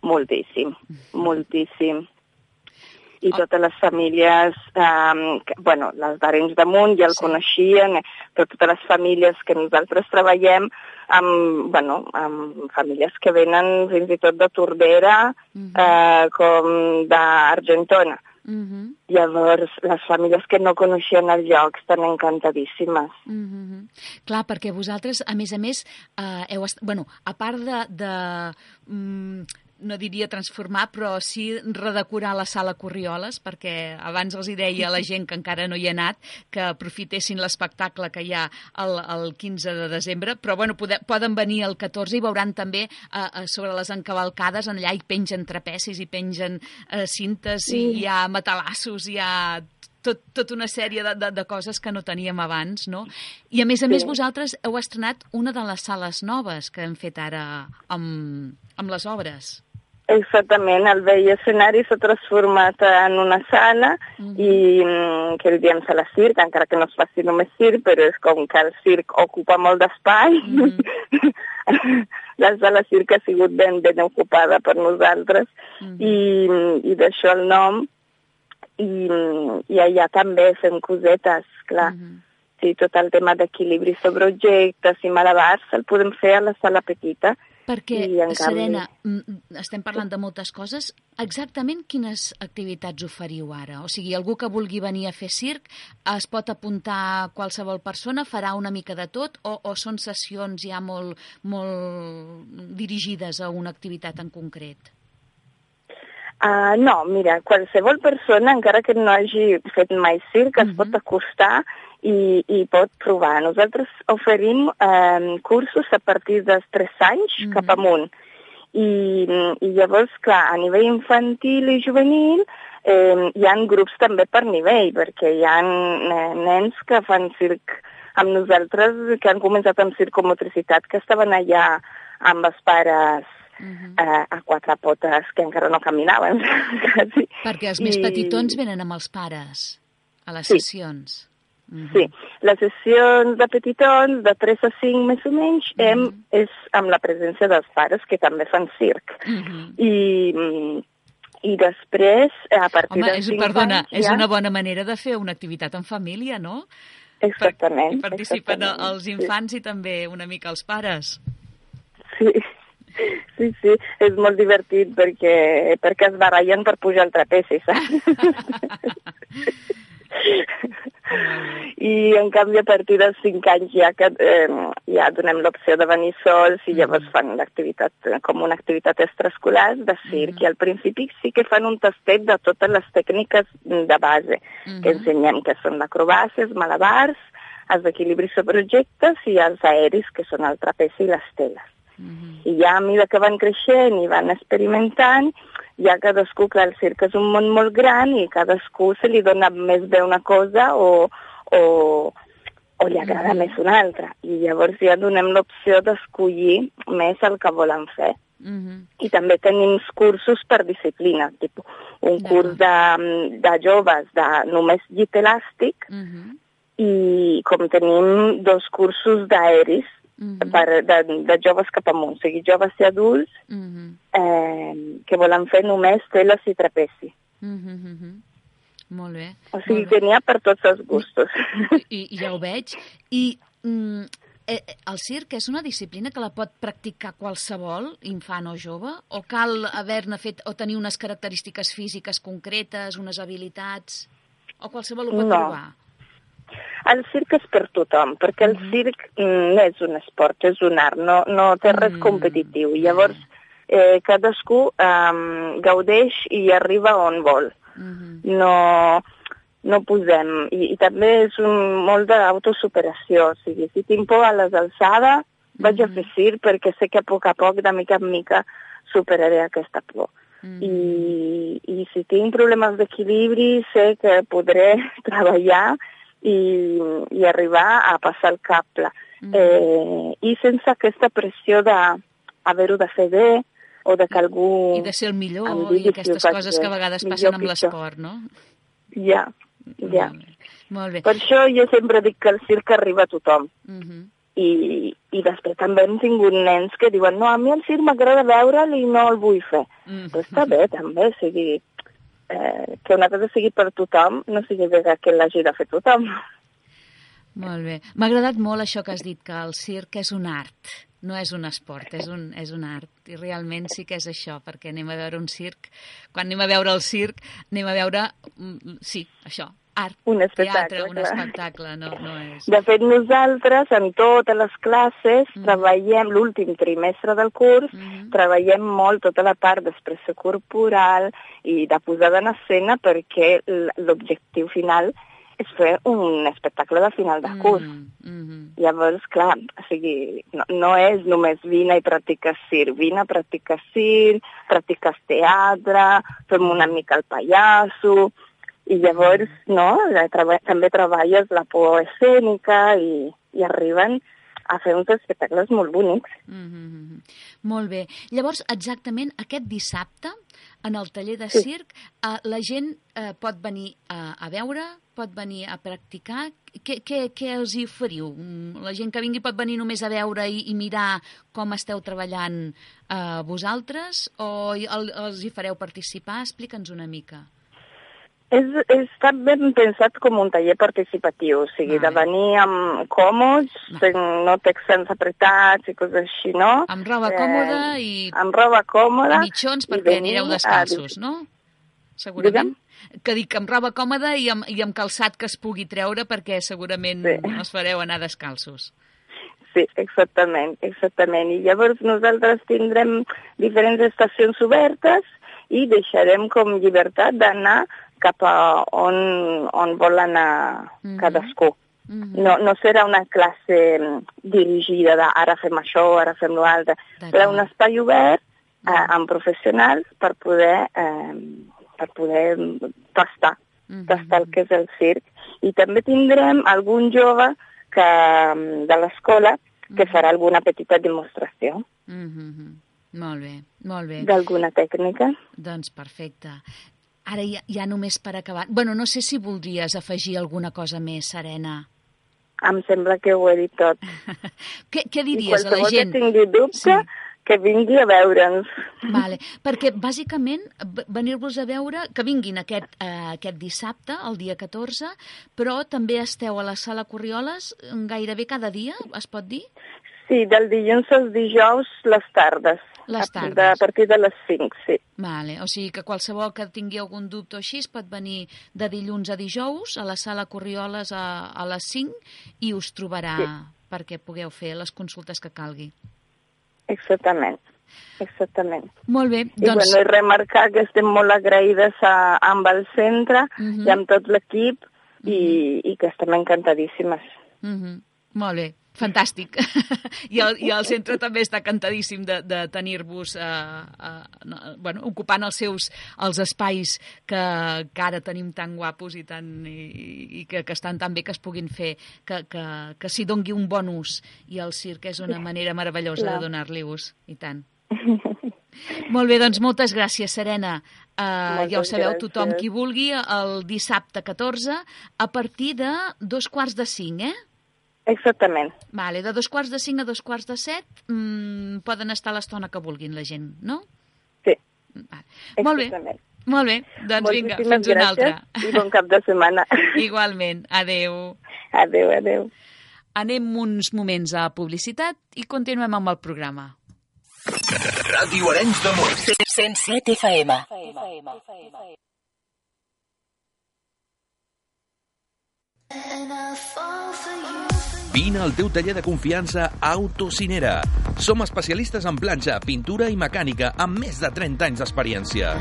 Moltíssim, moltíssim. I totes les famílies, um, que, bueno, les d'Arenys de Munt ja el Sí. coneixien, eh, però totes les famílies que nosaltres treballem amb, bueno, amb famílies que venen fins i tot de Tordera, Mhm. eh, com d'Argentona. Uh -huh. Llavors, les famílies que no coneixien el lloc estan encantadíssimes. Uh -huh. Clar, perquè vosaltres, a més a més, eh, heu est... bueno, a part de, de mm, no diria transformar, però sí redecorar la sala Corrioles, perquè abans els hi deia a la gent que encara no hi ha anat que aprofitessin l'espectacle que hi ha el, el 15 de desembre, però bueno, pode, poden venir el 14 i veuran també eh, eh, sobre les encavalcades, en allà hi pengen trapecis, hi pengen eh, cintes, i hi ha matalassos, hi ha tot, tota una sèrie de, de, de coses que no teníem abans, no? I a més a més Sí. vosaltres heu estrenat una de les sales noves que hem fet ara amb, amb les obres. Exactament, el vell escenari s'ha transformat en una sala Mhm. i mm, que li diem sala circ, encara que no es faci només circ, però és com que el circ ocupa molt d'espai. Mhm. la sala circ ha sigut ben, ben ocupada per nosaltres Mhm. i, i d'això el nom. I, I allà també fem cosetes, clar. Mhm. Sí, tot el tema d'equilibri sobre objectes i malabars el podem fer a la sala petita. Perquè, I, en Serena, mm, estem parlant de moltes coses. Exactament quines activitats oferiu ara? O sigui, algú que vulgui venir a fer circ es pot apuntar qualsevol persona, farà una mica de tot, o, o són sessions ja molt, molt dirigides a una activitat en concret? Uh, no, mira, qualsevol persona, encara que no hagi fet mai circ, es Mhm. pot acostar i, i pot provar. Nosaltres oferim eh, cursos a partir dels 3 anys Mhm. cap amunt. I, I llavors, clar, a nivell infantil i juvenil eh, hi han grups també per nivell, perquè hi ha eh, nens que fan circ amb nosaltres, que han començat amb circomotricitat, que estaven allà amb els pares Mhm. eh, a quatre potes que encara no caminaven, quasi. Perquè els més I- petitons venen amb els pares a les Sí. sessions. Mhm. Sí, les sessions de petitons, de 3 a 5 més o menys, hem, Mhm. és amb la presència dels pares, que també fan circ. Mhm. I, mm, i després, a partir Home, és, 5 perdona, anys... és ja... una bona manera de fer una activitat en família, no? Exactament. I participen exactament, els infants i també una mica els pares. Sí. sí, sí, és molt divertit perquè, perquè es barallen per pujar al trapezi, saps? I en canvi a partir dels 5 anys ja, que, eh, ja donem l'opció de venir sols i llavors fan l'activitat eh, com una activitat extraescolar de circ. I al principi sí que fan un tastet de totes les tècniques de base que ensenyem que són l'acrobàcies, malabars, els equilibris sobre objectes i els aeris que són el trapezi i les teles. I ja a mesura que van creixent i van experimentant, ja cadascú, clar, el circ és un món molt gran i cadascú se li dona més bé una cosa o, o, o li agrada més una altra. I llavors ja donem l'opció d'escollir més el que volen fer. Mhm. I també tenim cursos per disciplina, tipus un curs de, de joves de només llit elàstic Mhm. i com tenim dos cursos d'aeris Mhm. per, de, de joves cap amunt, o sigui, joves i adults Mhm. eh, que volen fer només teles i trapezi. Mhm, mhm. Molt bé. O sigui que n'hi ha per tots els gustos. I, I ja ho veig. I mm, eh, el circ és una disciplina que la pot practicar qualsevol infant o jove? O cal haver-ne fet o tenir unes característiques físiques concretes, unes habilitats? O qualsevol ho pot No. provar? El circ és per tothom, perquè el Mhm. circ mm, no és un esport, és un art, no, no té res Mm. competitiu. Llavors, eh, cadascú eh, gaudeix i arriba on vol. Mhm. No, no posem... I, i també és un, molt d'autosuperació. O sigui, si tinc por a les alçades, vaig a fer circ perquè sé que a poc a poc, de mica en mica, superaré aquesta por. Mhm. I, i si tinc problemes d'equilibri, sé que podré treballar i, i arribar a passar el cable. Mhm. Eh, I sense aquesta pressió d'haver-ho de fer bé o de que algú... I de ser el millor i si aquestes faig coses que a vegades passen amb l'esport, no? Ja, ja. Molt bé. Molt bé. Per això jo sempre dic que el circ arriba a tothom. Mhm. I, I després també hem tingut nens que diuen no, a mi el circ m'agrada veure'l i no el vull fer. Mhm. Però està bé, també, o sigui, eh, que una cosa sigui per tothom no significa que l'hagi de fer tothom. Molt bé. M'ha agradat molt això que has dit, que el circ és un art, no és un esport, és un, és un art. I realment sí que és això, perquè anem a veure un circ, quan anem a veure el circ, anem a veure, mm, sí, això, art, Un espectacle, teatre, un clar. espectacle, no, no és... De fet, nosaltres, en totes les classes, Mhm. treballem l'últim trimestre del curs, Mhm. treballem molt tota la part d'expressió corporal i de posada en escena perquè l'objectiu final és fer un espectacle de final de curs. Mm, mhm. Llavors, clar, o sigui, no, no és només vine i practiques circ, vine a practicar circ, practiques teatre, fem una mica el pallasso, i llavors, no, treba també treballes la por escènica i, i arriben a fer uns espectacles molt bonics. Mm -hmm. Molt bé. Llavors, exactament aquest dissabte, en el taller de Sí. circ, eh, la gent eh, pot venir a, a veure, pot venir a practicar. Què, què, què els hi oferiu? Mm, La gent que vingui pot venir només a veure i, i mirar com esteu treballant eh, vosaltres o el, els hi fareu participar? Explica'ns una mica. És, està ben pensat com un taller participatiu, o sigui, Vale. de venir amb còmodes, Vale. no texans apretats i coses així, no? Amb roba Eh, còmoda i, Amb roba i còmoda. mitjons i perquè venir anireu a descalços, no? Segurament. Que dic amb roba còmoda i amb, i amb calçat que es pugui treure perquè segurament Sí. els fareu anar descalços. Sí, exactament, exactament. I llavors nosaltres tindrem diferents estacions obertes i deixarem com llibertat d'anar cap a on, on vol anar Mhm. cadascú. Mhm. No, no serà una classe mm, dirigida de ara fem això, ara fem l'altre. Serà un espai obert eh, Mhm. amb professionals per poder, eh, per poder mm, tastar Mhm. tastar el que és el circ. I també tindrem algun jove que, mm, de l'escola que farà alguna petita demostració Mhm. Molt bé, molt bé. d'alguna tècnica. Doncs perfecte. Ara ja, ja només per acabar... Bueno, no sé si voldries afegir alguna cosa més, Serena. Em sembla que ho he dit tot. què, què diries a la qualsevol gent? que tingui dubte, Sí. que vingui a veure'ns. Vale, perquè bàsicament venir-vos a veure, que vinguin aquest, eh, aquest dissabte, el dia 14, però també esteu a la sala Corrioles gairebé cada dia, es pot dir? Sí, del dilluns als dijous, les tardes. Les A- tardes. De, a partir de les 5, sí. Vale, o sigui que qualsevol que tingui algun dubte o així pot venir de dilluns a dijous a la sala Corrioles a, a les 5 i us trobarà Sí. perquè pugueu fer les consultes que calgui. Exactament. Exactament. Molt bé, I, doncs... bueno, i remarcar que estem molt agraïdes a, amb el centre Mhm. i amb tot l'equip i, i que estem encantadíssimes. Mhm. Molt bé, fantàstic. I, el, I el centre també està cantadíssim de, de tenir-vos eh, eh, no, bueno, ocupant els seus els espais que, que ara tenim tan guapos i, tan, i, i que, que estan tan bé que es puguin fer, que, que, que s'hi dongui un bon ús. I el circ és una manera meravellosa de donar-li ús, i tant. Molt bé, doncs moltes gràcies, Serena. Uh, ja ho Moltes sabeu, gràcies. tothom qui vulgui, el dissabte 14, a partir de dos quarts de cinc, eh? Exactament. Vale, de dos quarts de cinc a dos quarts de set mm, poden estar l'estona que vulguin la gent, no? Sí, Vale. Molt bé, molt bé. Doncs vinga, fins una altra. i bon cap de setmana. Igualment. Adeu. Adéu, adéu. Anem uns moments a publicitat i continuem amb el programa. Ràdio Arenys de Munt. 107 FM. Vine al teu taller de confiança Autocinera. Som especialistes en planxa, pintura i mecànica amb més de 30 anys d'experiència.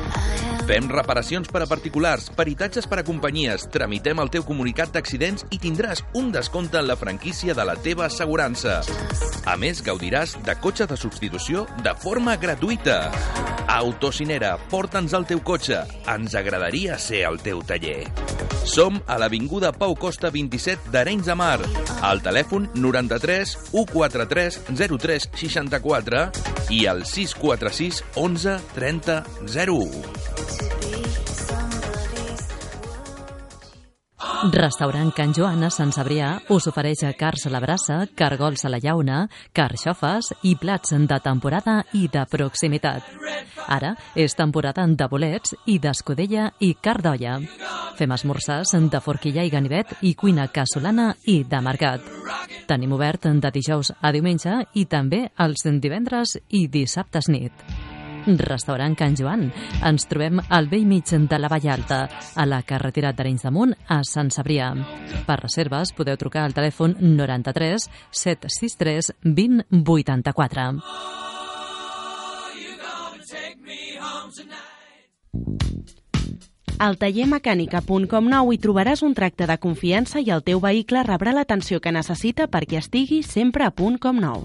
Fem reparacions per a particulars, peritatges per a companyies, tramitem el teu comunicat d'accidents i tindràs un descompte en la franquícia de la teva assegurança. A més, gaudiràs de cotxe de substitució de forma gratuïta. Autocinera, porta'ns el teu cotxe. Ens agradaria ser al teu taller. Som a l'Avinguda Pau Costa 27 d'Arenys de Mar. Al telèfon 93 143 03 64 i al 646 11 30 01. Restaurant Can Joan a Sant Cebrià us ofereix cars a la brassa, cargols a la llauna, carxofes i plats de temporada i de proximitat. Ara és temporada de bolets i d'escudella i cardolla. Fem esmorzars de forquilla i ganivet i cuina casolana i de mercat. Tenim obert de dijous a diumenge i també els divendres i dissabtes nit. Restaurant Can Joan. Ens trobem al vell mig de la Vall Alta, a la carretera d'Arenys de Munt, a Sant Cebrià. Per reserves podeu trucar al telèfon 93 763 20 84. Al taller mecànica.com9 hi trobaràs un tracte de confiança i el teu vehicle rebrà l'atenció que necessita perquè estigui sempre a punt com nou.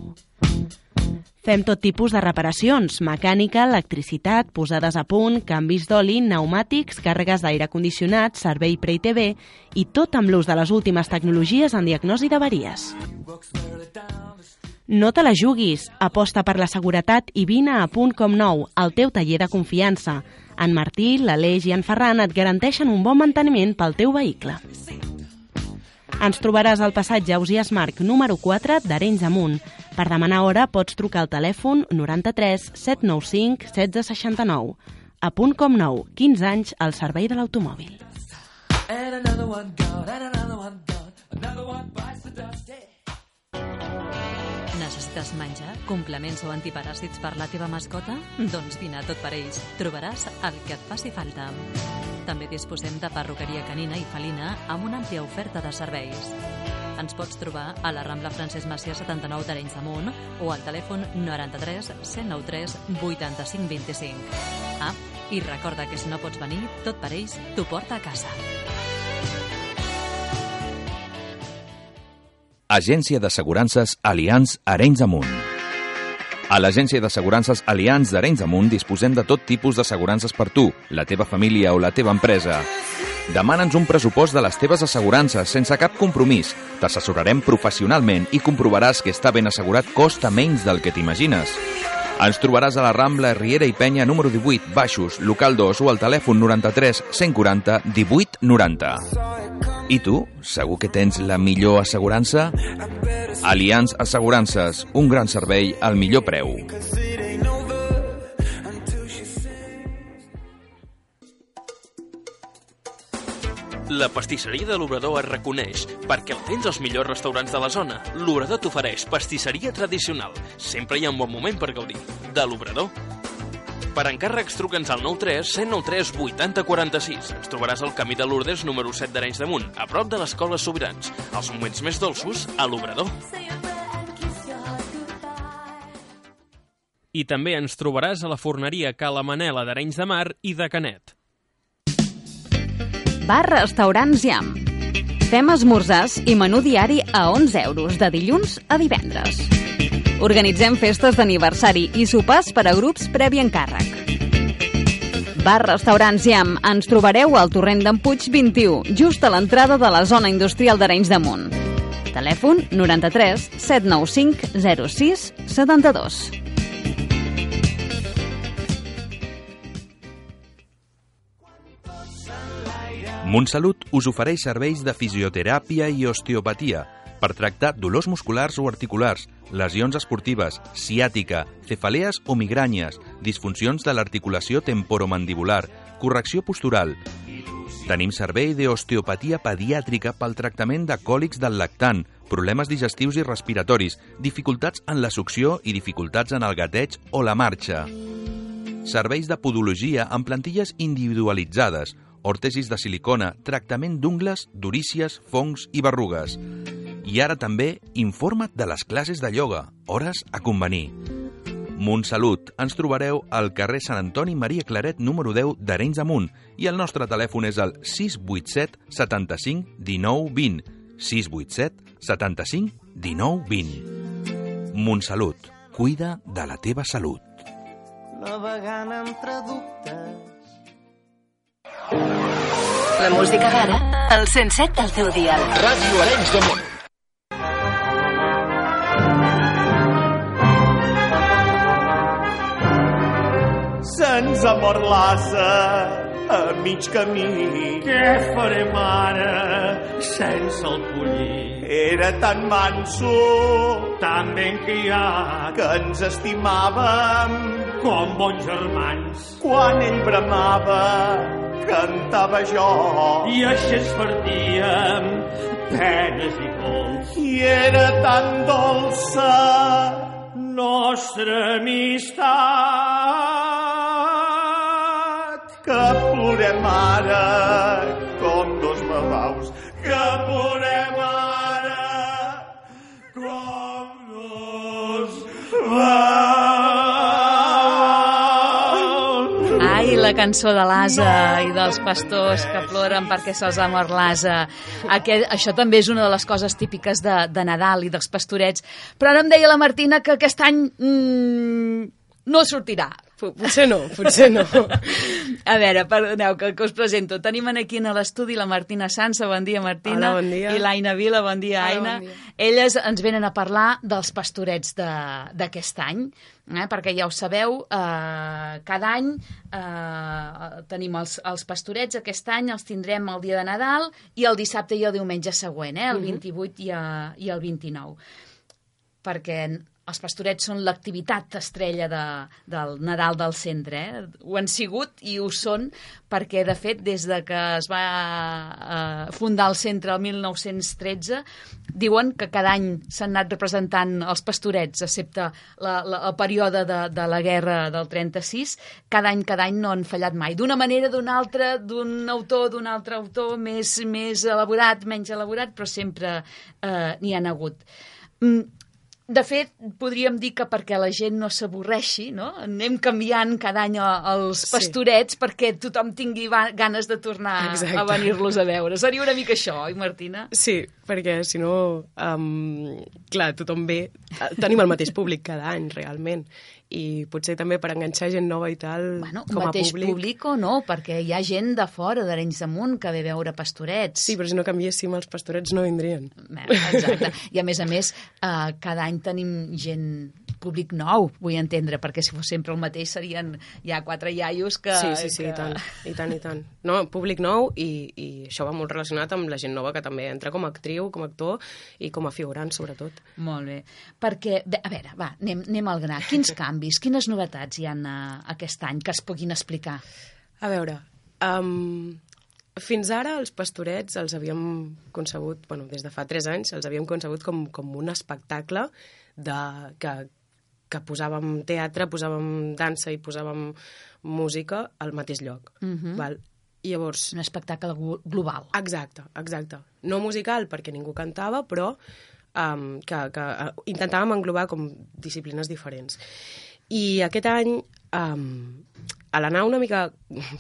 Fem tot tipus de reparacions, mecànica, electricitat, posades a punt, canvis d'oli, pneumàtics, càrregues d'aire condicionat, servei pre-TV i tot amb l'ús de les últimes tecnologies en diagnosi d'averies. No te la juguis, aposta per la seguretat i vine a punt com nou, al teu taller de confiança. En Martí, l'Aleix i en Ferran et garanteixen un bon manteniment pel teu vehicle. Ens trobaràs al passatge Ausias Marc número 4 d'Arenys Amunt. Per demanar hora pots trucar al telèfon 93 795 1669. A punt com nou, 15 anys al servei de l'automòbil. And another one gone, and another one gone, another one bites the dust. Yeah. Necessites menjar, complements o antiparàsits per la teva mascota? Doncs vine a tot per ells. Trobaràs el que et faci falta. També disposem de perruqueria canina i felina amb una àmplia oferta de serveis. Ens pots trobar a la Rambla Francesc Macià 79 d'Arenys de Munt o al telèfon 93 193 85 25. Ah, i recorda que si no pots venir, tot per ells t'ho porta a casa. Agència d'Assegurances Allianz Arenys de Munt. A l'Agència d'Assegurances Allianz d'Arenys de Munt disposem de tot tipus d'assegurances per tu, la teva família o la teva empresa. Demana'ns un pressupost de les teves assegurances sense cap compromís. T'assessorarem professionalment i comprovaràs que estar ben assegurat costa menys del que t'imagines. Ens trobaràs a la Rambla Riera i Penya número 18, Baixos, local 2 o al telèfon 93 140 18 90. I tu, segur que tens la millor assegurança? Allianz Assegurances, un gran servei al millor preu. La pastisseria de l'Obrador es reconeix perquè el tens als millors restaurants de la zona. L'Obrador t'ofereix pastisseria tradicional. Sempre hi ha un bon moment per gaudir. De l'Obrador. Per encàrrecs, truca'ns al 93 193 80 46. Ens trobaràs al camí de Lourdes número 7 d'Arenys de Munt, a prop de l'Escola Sobirans. Els moments més dolços a l'Obrador. I també ens trobaràs a la forneria Cala Manela d'Arenys de Mar i de Canet. Bar Restaurants Jam. Fem esmorzars i menú diari a 11 euros de dilluns a divendres. Organitzem festes d'aniversari i sopars per a grups previ encàrrec. Bar Restaurants Jam. Ens trobareu al torrent d'en Puig 21, just a l'entrada de la zona industrial d'Arenys de Munt. Telèfon 93 795 06 72. Montsalut us ofereix serveis de fisioteràpia i osteopatia per tractar dolors musculars o articulars, lesions esportives, ciàtica, cefalees o migranyes, disfuncions de l'articulació temporomandibular, correcció postural. Tenim servei d'osteopatia pediàtrica pel tractament de còlics del lactant, problemes digestius i respiratoris, dificultats en la succió i dificultats en el gateig o la marxa. Serveis de podologia amb plantilles individualitzades, ortesis de silicona, tractament d'ungles, durícies, fongs i berrugues. I ara també informa't de les classes de ioga, hores a convenir. Montsalut. Ens trobareu al carrer Sant Antoni Maria Claret número 10 d'Arenys de Munt i el nostre telèfon és el 687 75 19 20. 687 75 19 20. Montsalut. Cuida de la teva salut. navegant entre dubtes. La música d'ara, al 107 del teu dial. Ràdio Arenys de Munt. Se'ns ha mort l'asa a mig camí. Què farem ara sense el pollí? Era tan manso, tan ben criat, que ens estimàvem. Com bons germans. Quan ell bramava, cantava jo. I així es partíem penes i cols. I era tan dolça nostra amistat que plorem ara com dos babaus que plorem ara com la cançó de l'asa no. i dels pastors que ploren perquè se'ls ha mort l'asa. Això també és una de les coses típiques de, de Nadal i dels pastorets. Però ara em deia la Martina que aquest any mm, no sortirà. Potser no, potser no. A veure, perdoneu, que, que us presento. Tenim aquí a l'estudi la Martina Sansa, bon dia Martina. Hola, bon dia. I l'Aina Vila, bon dia Hola, Aina. bon dia. Elles ens venen a parlar dels pastorets de- d'aquest any, eh? perquè ja ho sabeu, eh, cada any eh, tenim els, els pastorets, aquest any els tindrem el dia de Nadal i el dissabte i el diumenge següent, eh? el Mhm. 28 i, a, i el 29 perquè els pastorets són l'activitat estrella de, del Nadal del centre. Eh? Ho han sigut i ho són perquè, de fet, des de que es va eh, fundar el centre el 1913, diuen que cada any s'han anat representant els pastorets, excepte la, la, el període de, de la guerra del 36, cada any, cada any no han fallat mai. D'una manera, d'una altra, d'un autor, d'un altre autor, més, més elaborat, menys elaborat, però sempre eh, n'hi han hagut. Mm, de fet, podríem dir que perquè la gent no s'avorreixi, no? Anem canviant cada any els Sí. pastorets perquè tothom tingui ganes de tornar Exacte. a venir-los a veure. Seria una mica això, oi, Martina? Sí, perquè si no, um, clar, tothom ve, tenim el mateix públic cada any, realment, i potser també per enganxar gent nova i tal, Bueno, com a públic. públic o no, perquè hi ha gent de fora, d'Arenys de Munt, que ve a veure pastorets. Sí, però si no canviéssim els pastorets no vindrien. Exacte. I a més a més, eh, cada any tenim gent públic nou, vull entendre, perquè si fos sempre el mateix serien ja quatre iaios que... sí, sí, sí, que... i tant, i tant, i tant. No, públic nou i, i això va molt relacionat amb la gent nova que també entra com a actriu, com a actor i com a figurant, sobretot. Molt bé. Perquè, a veure, va, anem, anem al gra. Quins canvis, quines novetats hi ha uh, aquest any que es puguin explicar? A veure, um, fins ara els pastorets els havíem concebut, bueno, des de fa 3 anys, els havíem concebut com, com un espectacle de, que, que posàvem teatre, posàvem dansa i posàvem música al mateix lloc. Mhm. Val? I llavors... Un espectacle glo- global. Exacte, exacte. No musical, perquè ningú cantava, però um, que, que uh, intentàvem englobar com disciplines diferents. I aquest any, um, a l'anar una mica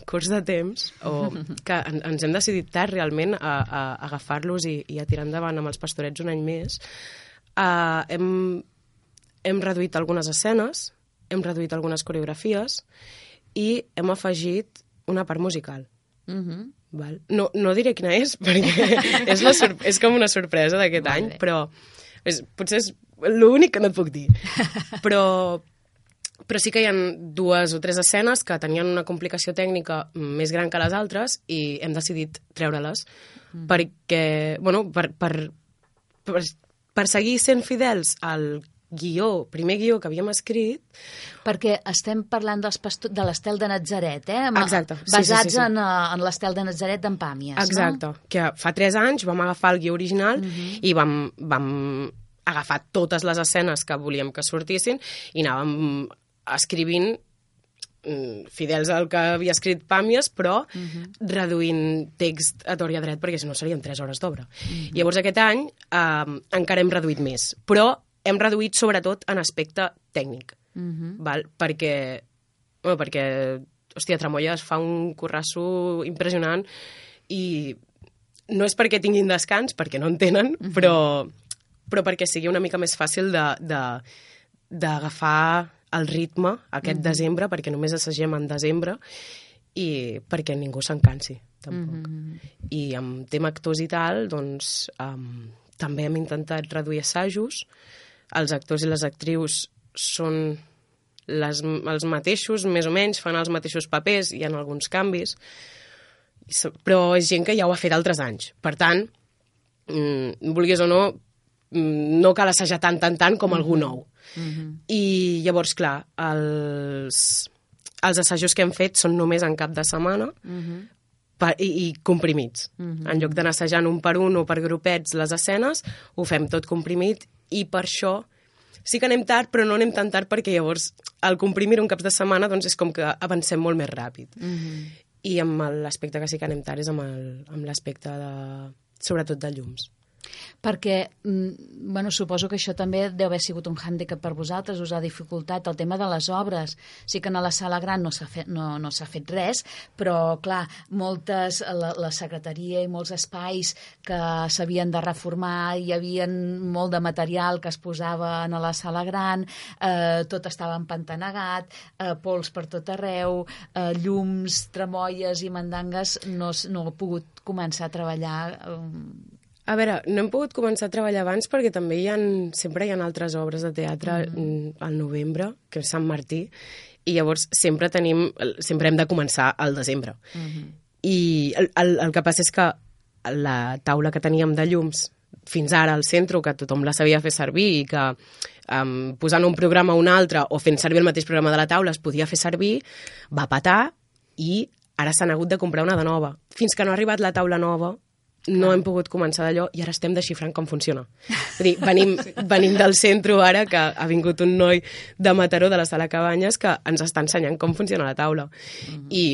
curts de temps, o que en, ens hem decidit tard realment a, a, a agafar-los i, i a tirar endavant amb els pastorets un any més, uh, hem, hem reduït algunes escenes, hem reduït algunes coreografies i hem afegit una part musical. Uh -huh. Val. No, no diré quina és, perquè és, la és com una sorpresa d'aquest any, però és, potser és l'únic que no et puc dir. Però, però sí que hi ha dues o tres escenes que tenien una complicació tècnica més gran que les altres i hem decidit treure-les Mm. perquè, bueno, per, per, per, per seguir sent fidels al guió, primer guió que havíem escrit... Perquè estem parlant dels pasto- de l'estel de Natzaret, eh? Amb- Exacte, sí, sí, Basats sí, sí. En, eh, en l'estel de Natzaret d'en Pàmies, Exacte, no? que fa tres anys vam agafar el guió original i vam, vam agafar totes les escenes que volíem que sortissin i anàvem escrivint mm, fidels al que havia escrit Pàmies, però reduint text a tort i a dret, perquè si no serien 3 hores d'obra. Llavors aquest any eh, encara hem reduït més, però hem reduït sobretot en aspecte tècnic, Mhm. val? perquè, bueno, perquè hòstia, Tramoia es fa un currasso impressionant i no és perquè tinguin descans, perquè no en tenen, però, però perquè sigui una mica més fàcil de- de- d'agafar el ritme aquest Mhm. desembre, perquè només assagem en desembre, i perquè ningú s'encansi, tampoc. Mhm. I amb tema actors i tal, doncs um, també hem intentat reduir assajos. Els actors i les actrius són les, els mateixos, més o menys, fan els mateixos papers, hi ha alguns canvis, però és gent que ja ho ha fet altres anys. Per tant, mm, vulguis o no, mm, no cal assajar tant, tant, tant com algú nou. I llavors, clar, els, els assajos que hem fet són només en cap de setmana per, i, i comprimits. Mhm. En lloc d'anar assajant un per un o per grupets les escenes, ho fem tot comprimit i per això sí que anem tard, però no anem tan tard perquè llavors al comprimir un cap de setmana doncs és com que avancem molt més ràpid. I amb l'aspecte que sí que anem tard és amb el- amb l'aspecte de... sobretot de llums. Perquè, mm, bueno, suposo que això també deu haver sigut un hàndicap per vosaltres, us ha dificultat el tema de les obres. Sí que a la sala gran no s'ha fet, no, no fet res, però, clar, moltes, la, la secretaria i molts espais que s'havien de reformar, hi havia molt de material que es posava en la sala gran, eh, tot estava empantanegat, eh, pols per tot arreu, eh, llums, tremoies i mandangues, no, no he pogut començar a treballar eh, A veure, no hem pogut començar a treballar abans perquè també hi ha, sempre hi ha altres obres de teatre mm. al novembre, que és Sant Martí, i llavors sempre tenim, sempre hem de començar al desembre. I el, el, el que passa és que la taula que teníem de llums fins ara al centre, que tothom la sabia fer servir i que um, posant un programa a un altre o fent servir el mateix programa de la taula es podia fer servir, va patar i ara s'han hagut de comprar una de nova. Fins que no ha arribat la taula nova, no hem pogut començar d'allò i ara estem desxifrant com funciona. Vull dir, venim, venim del centre ara que ha vingut un noi de Mataró, de la sala Cabanyes, que ens està ensenyant com funciona la taula. I,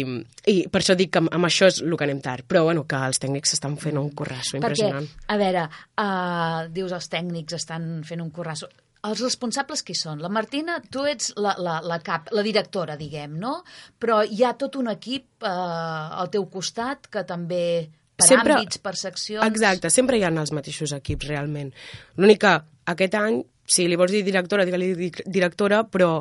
I per això dic que amb, amb això és el que anem tard. Però bueno, que els tècnics estan fent un currasso impressionant. Perquè, a veure, uh, dius els tècnics estan fent un currasso. Els responsables qui són? La Martina, tu ets la, la, la cap, la directora, diguem, no? Però hi ha tot un equip uh, al teu costat que també per Sempre- àmbits, per seccions... Exacte, sempre hi ha els mateixos equips, realment. L'únic que aquest any, si li vols dir directora, digue-li di- directora, però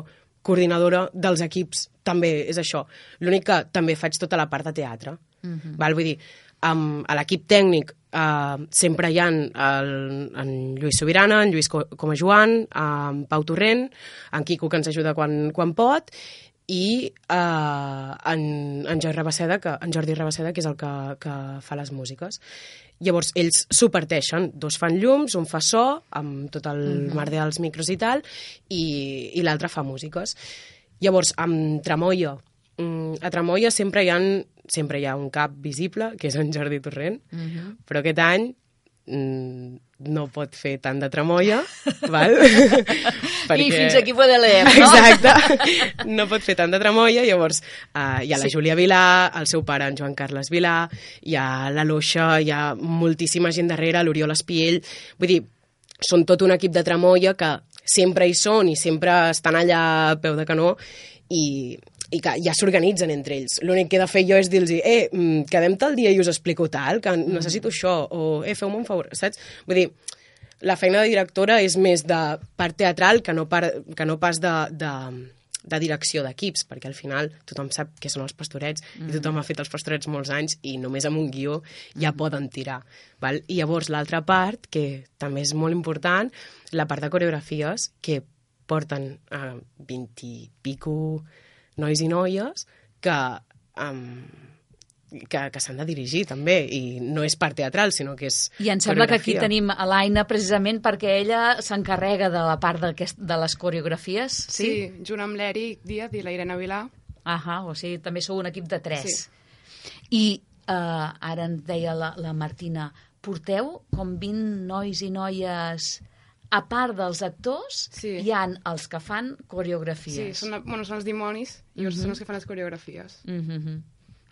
coordinadora dels equips també és això. L'únic que també faig tota la part de teatre. Mhm. Val? Vull dir, amb, a l'equip tècnic eh, sempre hi ha el, en Lluís Sobirana, en Lluís Co- com a Joan, en Pau Torrent, en Quico, que ens ajuda quan, quan pot, i eh, en, en, Jordi Rabaseda, que, en Jordi Rabaseda, que és el que, que fa les músiques. Llavors, ells s'ho parteixen. Dos fan llums, un fa so, amb tot el mm -hmm. merder dels micros i tal, i, i l'altre fa músiques. Llavors, amb Tramoia, mm, a Tramoia sempre hi, ha, sempre hi ha un cap visible, que és en Jordi Torrent, Mhm. però aquest any mm, no pot fer tant de tramoia, val? I fins aquí puede leer, no? Exacte, no pot fer tant de tramoia, llavors uh, hi ha la Sí. Júlia Vilà, el seu pare, en Joan Carles Vilà, hi ha la Loixa, hi ha moltíssima gent darrere, l'Oriol Espiell, vull dir, són tot un equip de tramoia que sempre hi són i sempre estan allà a peu de canó i, i que ja s'organitzen entre ells. L'únic que he de fer jo és dir-los eh, mm, quedem tal dia i us explico tal, que necessito això, o eh, feu-me un favor, saps? Vull dir, la feina de directora és més de part teatral que no, par, que no pas de, de, de direcció d'equips, perquè al final tothom sap què són els pastorets mm. i tothom ha fet els pastorets molts anys i només amb un guió ja poden tirar. Val? I llavors l'altra part, que també és molt important, la part de coreografies, que porten eh, 20 i pico nois i noies que um, que, que s'han de dirigir també, i no és part teatral, sinó que és I em sembla que aquí tenim a l'Aina precisament perquè ella s'encarrega de la part de les coreografies, sí? Sí, junt amb l'Eric Díaz i la Irene Vilà. Ahà, o sigui, també sou un equip de tres. Sí. I uh, ara ens deia la, la Martina, porteu com 20 nois i noies a part dels actors, sí. hi han els que fan Sí, coreografies. són, bueno, són els dimonis i els Mhm. són els que fan les coreografies. Mm -hmm.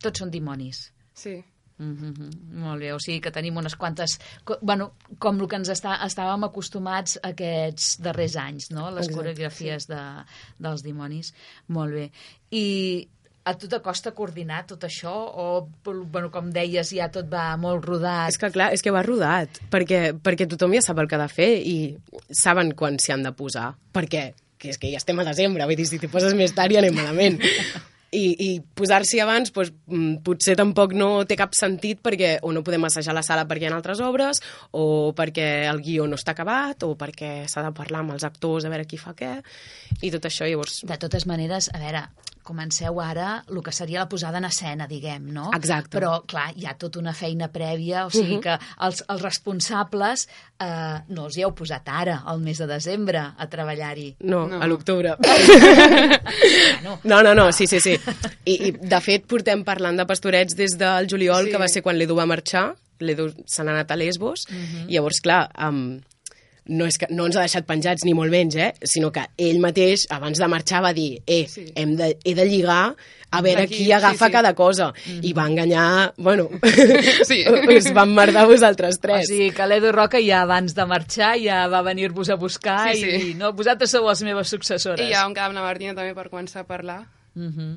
Tots són dimonis. Sí. Mm -hmm. Molt bé, o sigui que tenim unes quantes... co- Bueno, com el que ens està, estàvem acostumats aquests darrers anys, no? Les Exacte, coreografies de, dels dimonis. Molt bé. I a tu t'acosta coordinar tot això o, bueno, com deies, ja tot va molt rodat? És que clar, és que va rodat, perquè, perquè tothom ja sap el que ha de fer i saben quan s'hi han de posar, perquè que és que ja estem a desembre, vull dir, si t'hi poses més tard ja anem malament. I, i posar-s'hi abans doncs, mm, potser tampoc no té cap sentit perquè o no podem assajar la sala perquè hi ha altres obres o perquè el guió no està acabat o perquè s'ha de parlar amb els actors a veure qui fa què i tot això llavors... De totes maneres, a veure, comenceu ara el que seria la posada en escena, diguem, no? Exacte. Però, clar, hi ha tota una feina prèvia, o sigui Mhm. que els, els responsables eh, no els hi heu posat ara, al mes de desembre, a treballar-hi. No, no. a l'octubre. Bueno. No, no, no, sí, sí, sí. I, I, de fet, portem parlant de pastorets des del juliol, Sí. que va ser quan l'Edu va marxar. L'Edu se n'ha anat a Lesbos. Mhm. I llavors, clar, um, no, és que, no ens ha deixat penjats ni molt menys, eh? sinó que ell mateix, abans de marxar, va dir eh, sí. hem de, he de lligar a veure Aquí, qui agafa sí, sí. cada cosa. I va enganyar, bueno, Sí. us van merdar vosaltres O tres. sigui que l'Edu Roca ja abans de marxar ja va venir-vos a buscar Sí, sí. i no, vosaltres sou les meves successores. I ja vam quedar amb la Martina també per començar a parlar. Mm -hmm.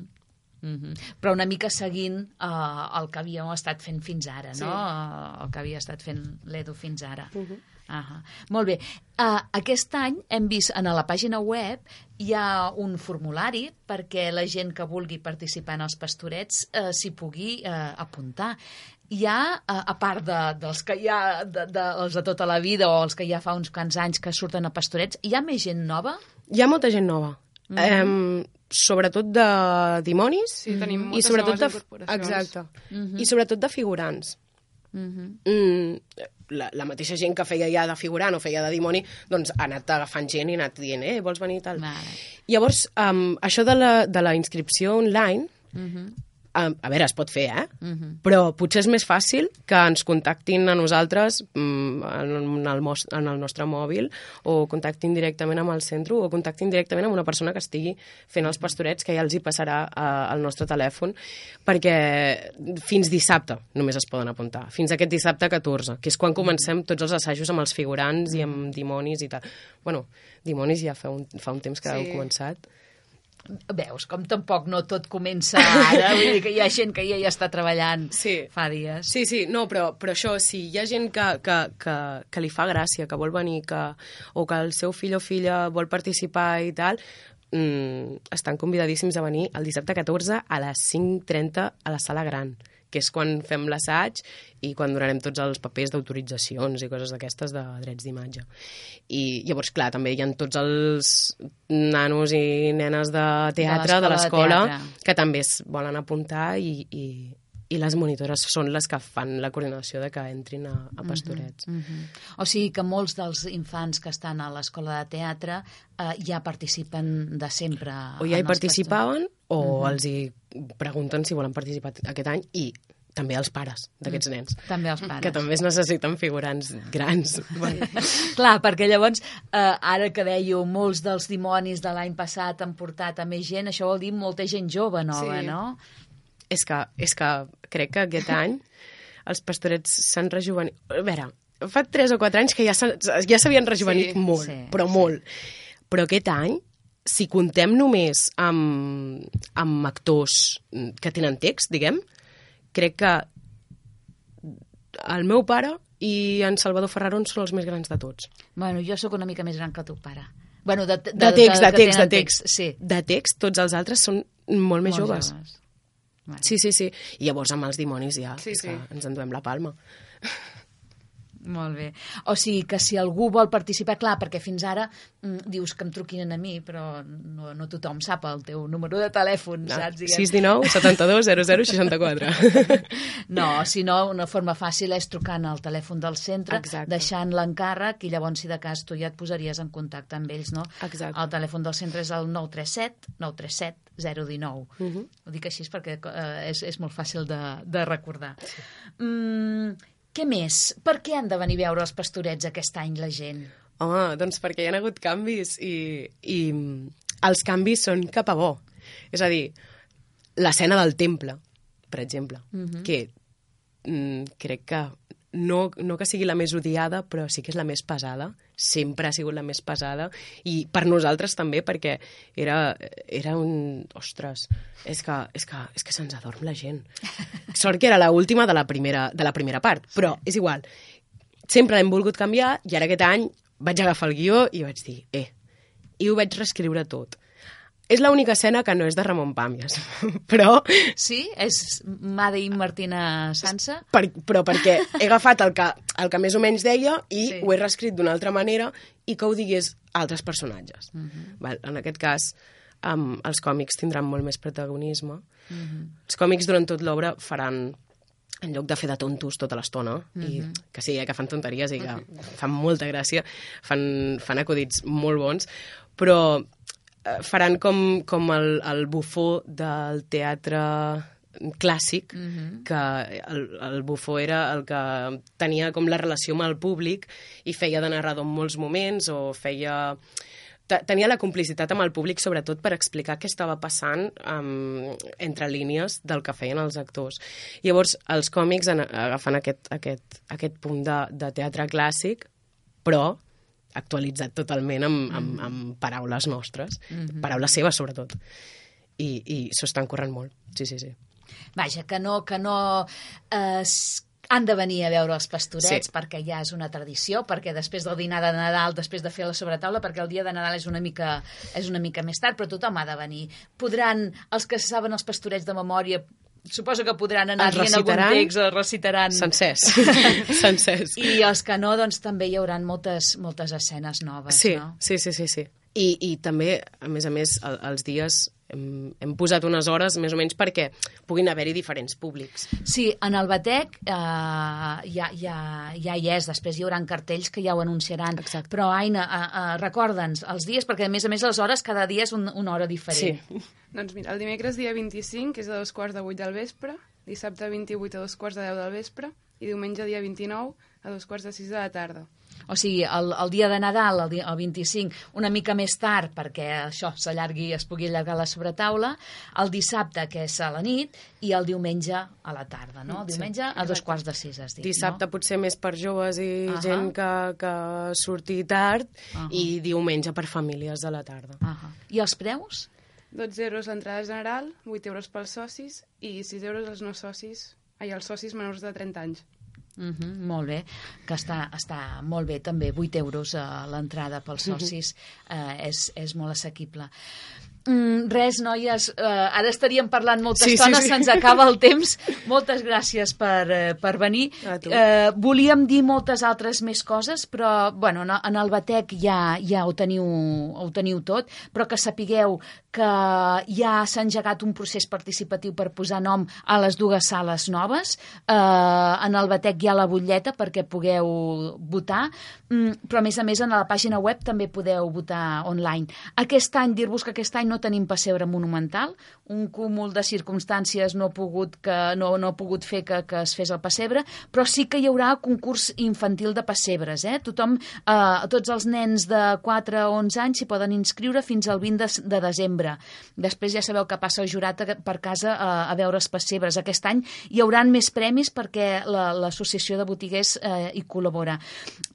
Mm -hmm. Però una mica seguint uh, el que havíem estat fent fins ara, Sí. no? Uh, el que havia estat fent l'Edu fins ara. Uh -huh. Uh Molt bé. Uh, aquest any hem vist en la pàgina web hi ha un formulari perquè la gent que vulgui participar en els pastorets uh, s'hi pugui uh, apuntar. Hi ha, uh, a part de, dels que hi ha de, de, els de tota la vida o els que ja fa uns quants anys que surten a pastorets, hi ha més gent nova? Hi ha molta gent nova. Mm -hmm. sobretot de dimonis Sí, tenim i moltes sobretot noves de, incorporacions. exacte. Mhm. I sobretot de figurants. Mm Mm, la, la mateixa gent que feia ja de figurant o feia de dimoni, doncs ha anat agafant gent i ha anat dient, eh, vols venir i tal. Vale. Llavors, um, això de la, de la inscripció online, -hmm. Um, a veure, es pot fer, eh? Mhm. Però potser és més fàcil que ens contactin a nosaltres mm, en, el, en el nostre mòbil o contactin directament amb el centre o contactin directament amb una persona que estigui fent els pastorets que ja els hi passarà eh, el nostre telèfon perquè fins dissabte només es poden apuntar, fins aquest dissabte 14 que és quan comencem tots els assajos amb els figurants i amb dimonis i tal bueno, dimonis ja fa un, fa un temps que Sí. heu començat Veus, com tampoc no tot comença ara, vull dir que hi ha gent que ja hi està treballant sí. fa dies. Sí, sí, no, però, però això, si hi ha gent que, que, que, que li fa gràcia, que vol venir, que, o que el seu fill o filla vol participar i tal, mm, estan convidadíssims a venir el dissabte 14 a les 5.30 a la sala gran que és quan fem l'assaig i quan donarem tots els papers d'autoritzacions i coses d'aquestes de drets d'imatge. I llavors, clar, també hi ha tots els nanos i nenes de teatre, de l'escola que també es volen apuntar i, i, i les monitores són les que fan la coordinació de que entrin a, a pastorets. Mm -hmm. O sigui que molts dels infants que estan a l'escola de teatre eh, ja participen de sempre. O ja hi participaven o Mhm. els hi pregunten si volen participar aquest any i també els pares d'aquests Mm. nens. També els pares. Que també es necessiten figurants grans. Bueno. Clar, perquè llavors, eh, ara que dèieu, molts dels dimonis de l'any passat han portat a més gent, això vol dir molta gent jove nova, Sí. no? És que, és que crec que aquest any els pastorets s'han rejuvenit... A veure, fa 3 o 4 anys que ja s'han- ja s'havien rejuvenit Sí, molt, sí, però molt. Però aquest any, si contem només amb, amb actors que tenen text, diguem, crec que el meu pare i en Salvador Ferraron són els més grans de tots. Bueno, jo sóc una mica més gran que teu pare. Bueno, de, de, De text, de que text, de tenen text. Sí. De text, tots els altres són molt més Molt joves. joves. Sí, sí, sí. I llavors amb els dimonis ja Sí, sí. ens enduem la palma. Molt bé. O sigui que si algú vol participar, clar, perquè fins ara mm, dius que em truquin a mi, però no, no tothom sap el teu número de telèfon, Ah, saps? Diguem. 619 72 00 64. No, si no, una forma fàcil és trucant al telèfon del centre, Exacte. deixant l'encàrrec i llavors, si de cas, tu ja et posaries en contacte amb ells, no? Exacte. El telèfon del centre és el 937 937 019. Mhm. Ho dic així perquè eh, és, és molt fàcil de, de recordar. Mm, què més? Per què han de venir a veure els pastorets aquest any la gent? Home, doncs perquè hi ha hagut canvis i, i els canvis són cap a bo. És a dir, l'escena del temple, per exemple, Mhm. que mm, crec que no, no que sigui la més odiada, però sí que és la més pesada. Sempre ha sigut la més pesada. I per nosaltres també, perquè era, era un... Ostres, és que, és que, és que se'ns adorm la gent. Sort que era l'última de, la primera, de la primera part, però és igual. Sempre l'hem volgut canviar i ara aquest any vaig agafar el guió i vaig dir, eh, i ho vaig reescriure tot. És l'única escena que no és de Ramon Pàmies, però... Sí? És Made in Martina Sansa? Per, però perquè he agafat el que, el que més o menys deia i Sí. ho he reescrit d'una altra manera i que ho digués altres personatges. Mhm. Val? En aquest cas, um, els còmics tindran molt més protagonisme. Mhm. Els còmics durant tot l'obra faran en lloc de fer de tontos tota l'estona, i Mhm. que sí, eh, que fan tonteries i que fan molta gràcia, fan, fan acudits molt bons, però faran com, com el, el bufó del teatre clàssic, Mhm. que el, el bufó era el que tenia com la relació amb el públic i feia de narrador en molts moments o feia te- tenia la complicitat amb el públic sobretot per explicar què estava passant um, entre línies del que feien els actors. Llavors, els còmics en, agafen aquest, aquest, aquest punt de, de teatre clàssic, però actualitzat totalment amb, amb, amb paraules nostres, Mhm. paraules seves sobretot. I, i s'ho estan corrent molt, sí, sí, sí. Vaja, que no, que no eh, han de venir a veure els pastorets Sí. perquè ja és una tradició, perquè després del dinar de Nadal, després de fer la sobretaula, perquè el dia de Nadal és una mica, és una mica més tard, però tothom ha de venir. Podran, els que saben els pastorets de memòria, suposo que podran anar dient algun text, els recitaran... Sencers. Sencers. I els que no, doncs també hi haurà moltes, moltes escenes noves, Sí, no? sí, sí, sí, sí. I, I també, a més a més, el, els dies hem, hem posat unes hores més o menys perquè puguin haver-hi diferents públics. Sí, en el Batec eh, ja, ja, ja hi és, després hi haurà cartells que ja ho anunciaran. Exacte. Però, Aina, eh, eh, recorda'ns els dies, perquè a més a més les hores cada dia és un, una hora diferent. Sí. Doncs mira, el dimecres dia 25, que és a dos quarts de vuit del vespre, dissabte 28 a dos quarts de deu del vespre, i diumenge dia 29 a dos quarts de sis de la tarda. O sigui, el, el dia de Nadal, el, dia, el 25, una mica més tard, perquè això s'allargui, es pugui allargar la sobretaula, el dissabte, que és a la nit, i el diumenge a la tarda, no? El Sí, diumenge a dos quarts de sis, has dit, Dissabte potser més per joves i Ahà. gent que, que surti tard Ahà. i diumenge per famílies de la tarda. no? Ahà. I els preus? 12 euros l'entrada general, 8 euros pels socis i 6 euros els no socis, ai, els socis menors de 30 anys. Uh -huh, molt bé, que està, està molt bé també, 8 euros a l'entrada pels Mhm. socis eh, és, és molt assequible. Mm, res, noies, eh, ara estaríem parlant molta Sí, sí, estona, sí. se'ns acaba el temps. Moltes gràcies per, eh, per venir. Eh, volíem dir moltes altres més coses, però bueno, en, en el Batec ja, ja ho, teniu, ho teniu tot, però que sapigueu que ja s'ha engegat un procés participatiu per posar nom a les dues sales noves. Eh, en el Batec hi ha la butlleta perquè pugueu votar, mm, però a més a més en la pàgina web també podeu votar online. Aquest any, dir-vos que aquest any no tenim pessebre monumental, un cúmul de circumstàncies no ha pogut, que, no, no ha pogut fer que, que es fes el pessebre, però sí que hi haurà concurs infantil de pessebres. Eh? Tothom, eh, tots els nens de 4 a 11 anys s'hi poden inscriure fins al 20 de, de desembre. Després ja sabeu que passa el jurat per casa a, a veure els pessebres. Aquest any hi hauran més premis perquè la- l'Associació de Botiguers eh, hi col·labora.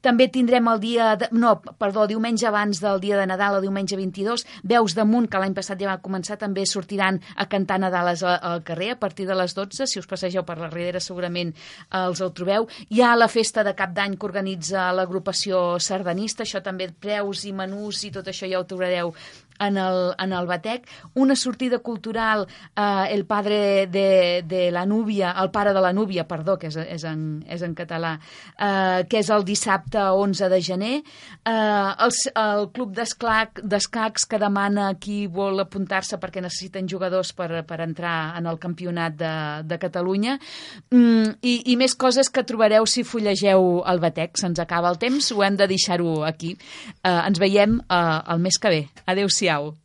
També tindrem el dia... De, no, perdó, diumenge abans del dia de Nadal, el diumenge 22, Veus damunt, que l'any passat ja va començar, també sortiran a cantar Nadales al carrer a partir de les 12. Si us passegeu per la Ribera segurament eh, els el trobeu. Hi ha la festa de cap d'any que organitza l'agrupació sardanista, això també preus i menús i tot això ja ho trobareu en el, en el Batec, una sortida cultural, eh, el padre de, de la núvia, el pare de la núvia, perdó, que és, és, en, és en català, eh, que és el dissabte 11 de gener, eh, el, el club d'escacs que demana qui vol apuntar-se perquè necessiten jugadors per, per entrar en el campionat de, de Catalunya, mm, i, i més coses que trobareu si fullegeu el Batec. Se'ns acaba el temps, ho hem de deixar-ho aquí. Eh, ens veiem eh, el mes que ve. Adéu-siau. social.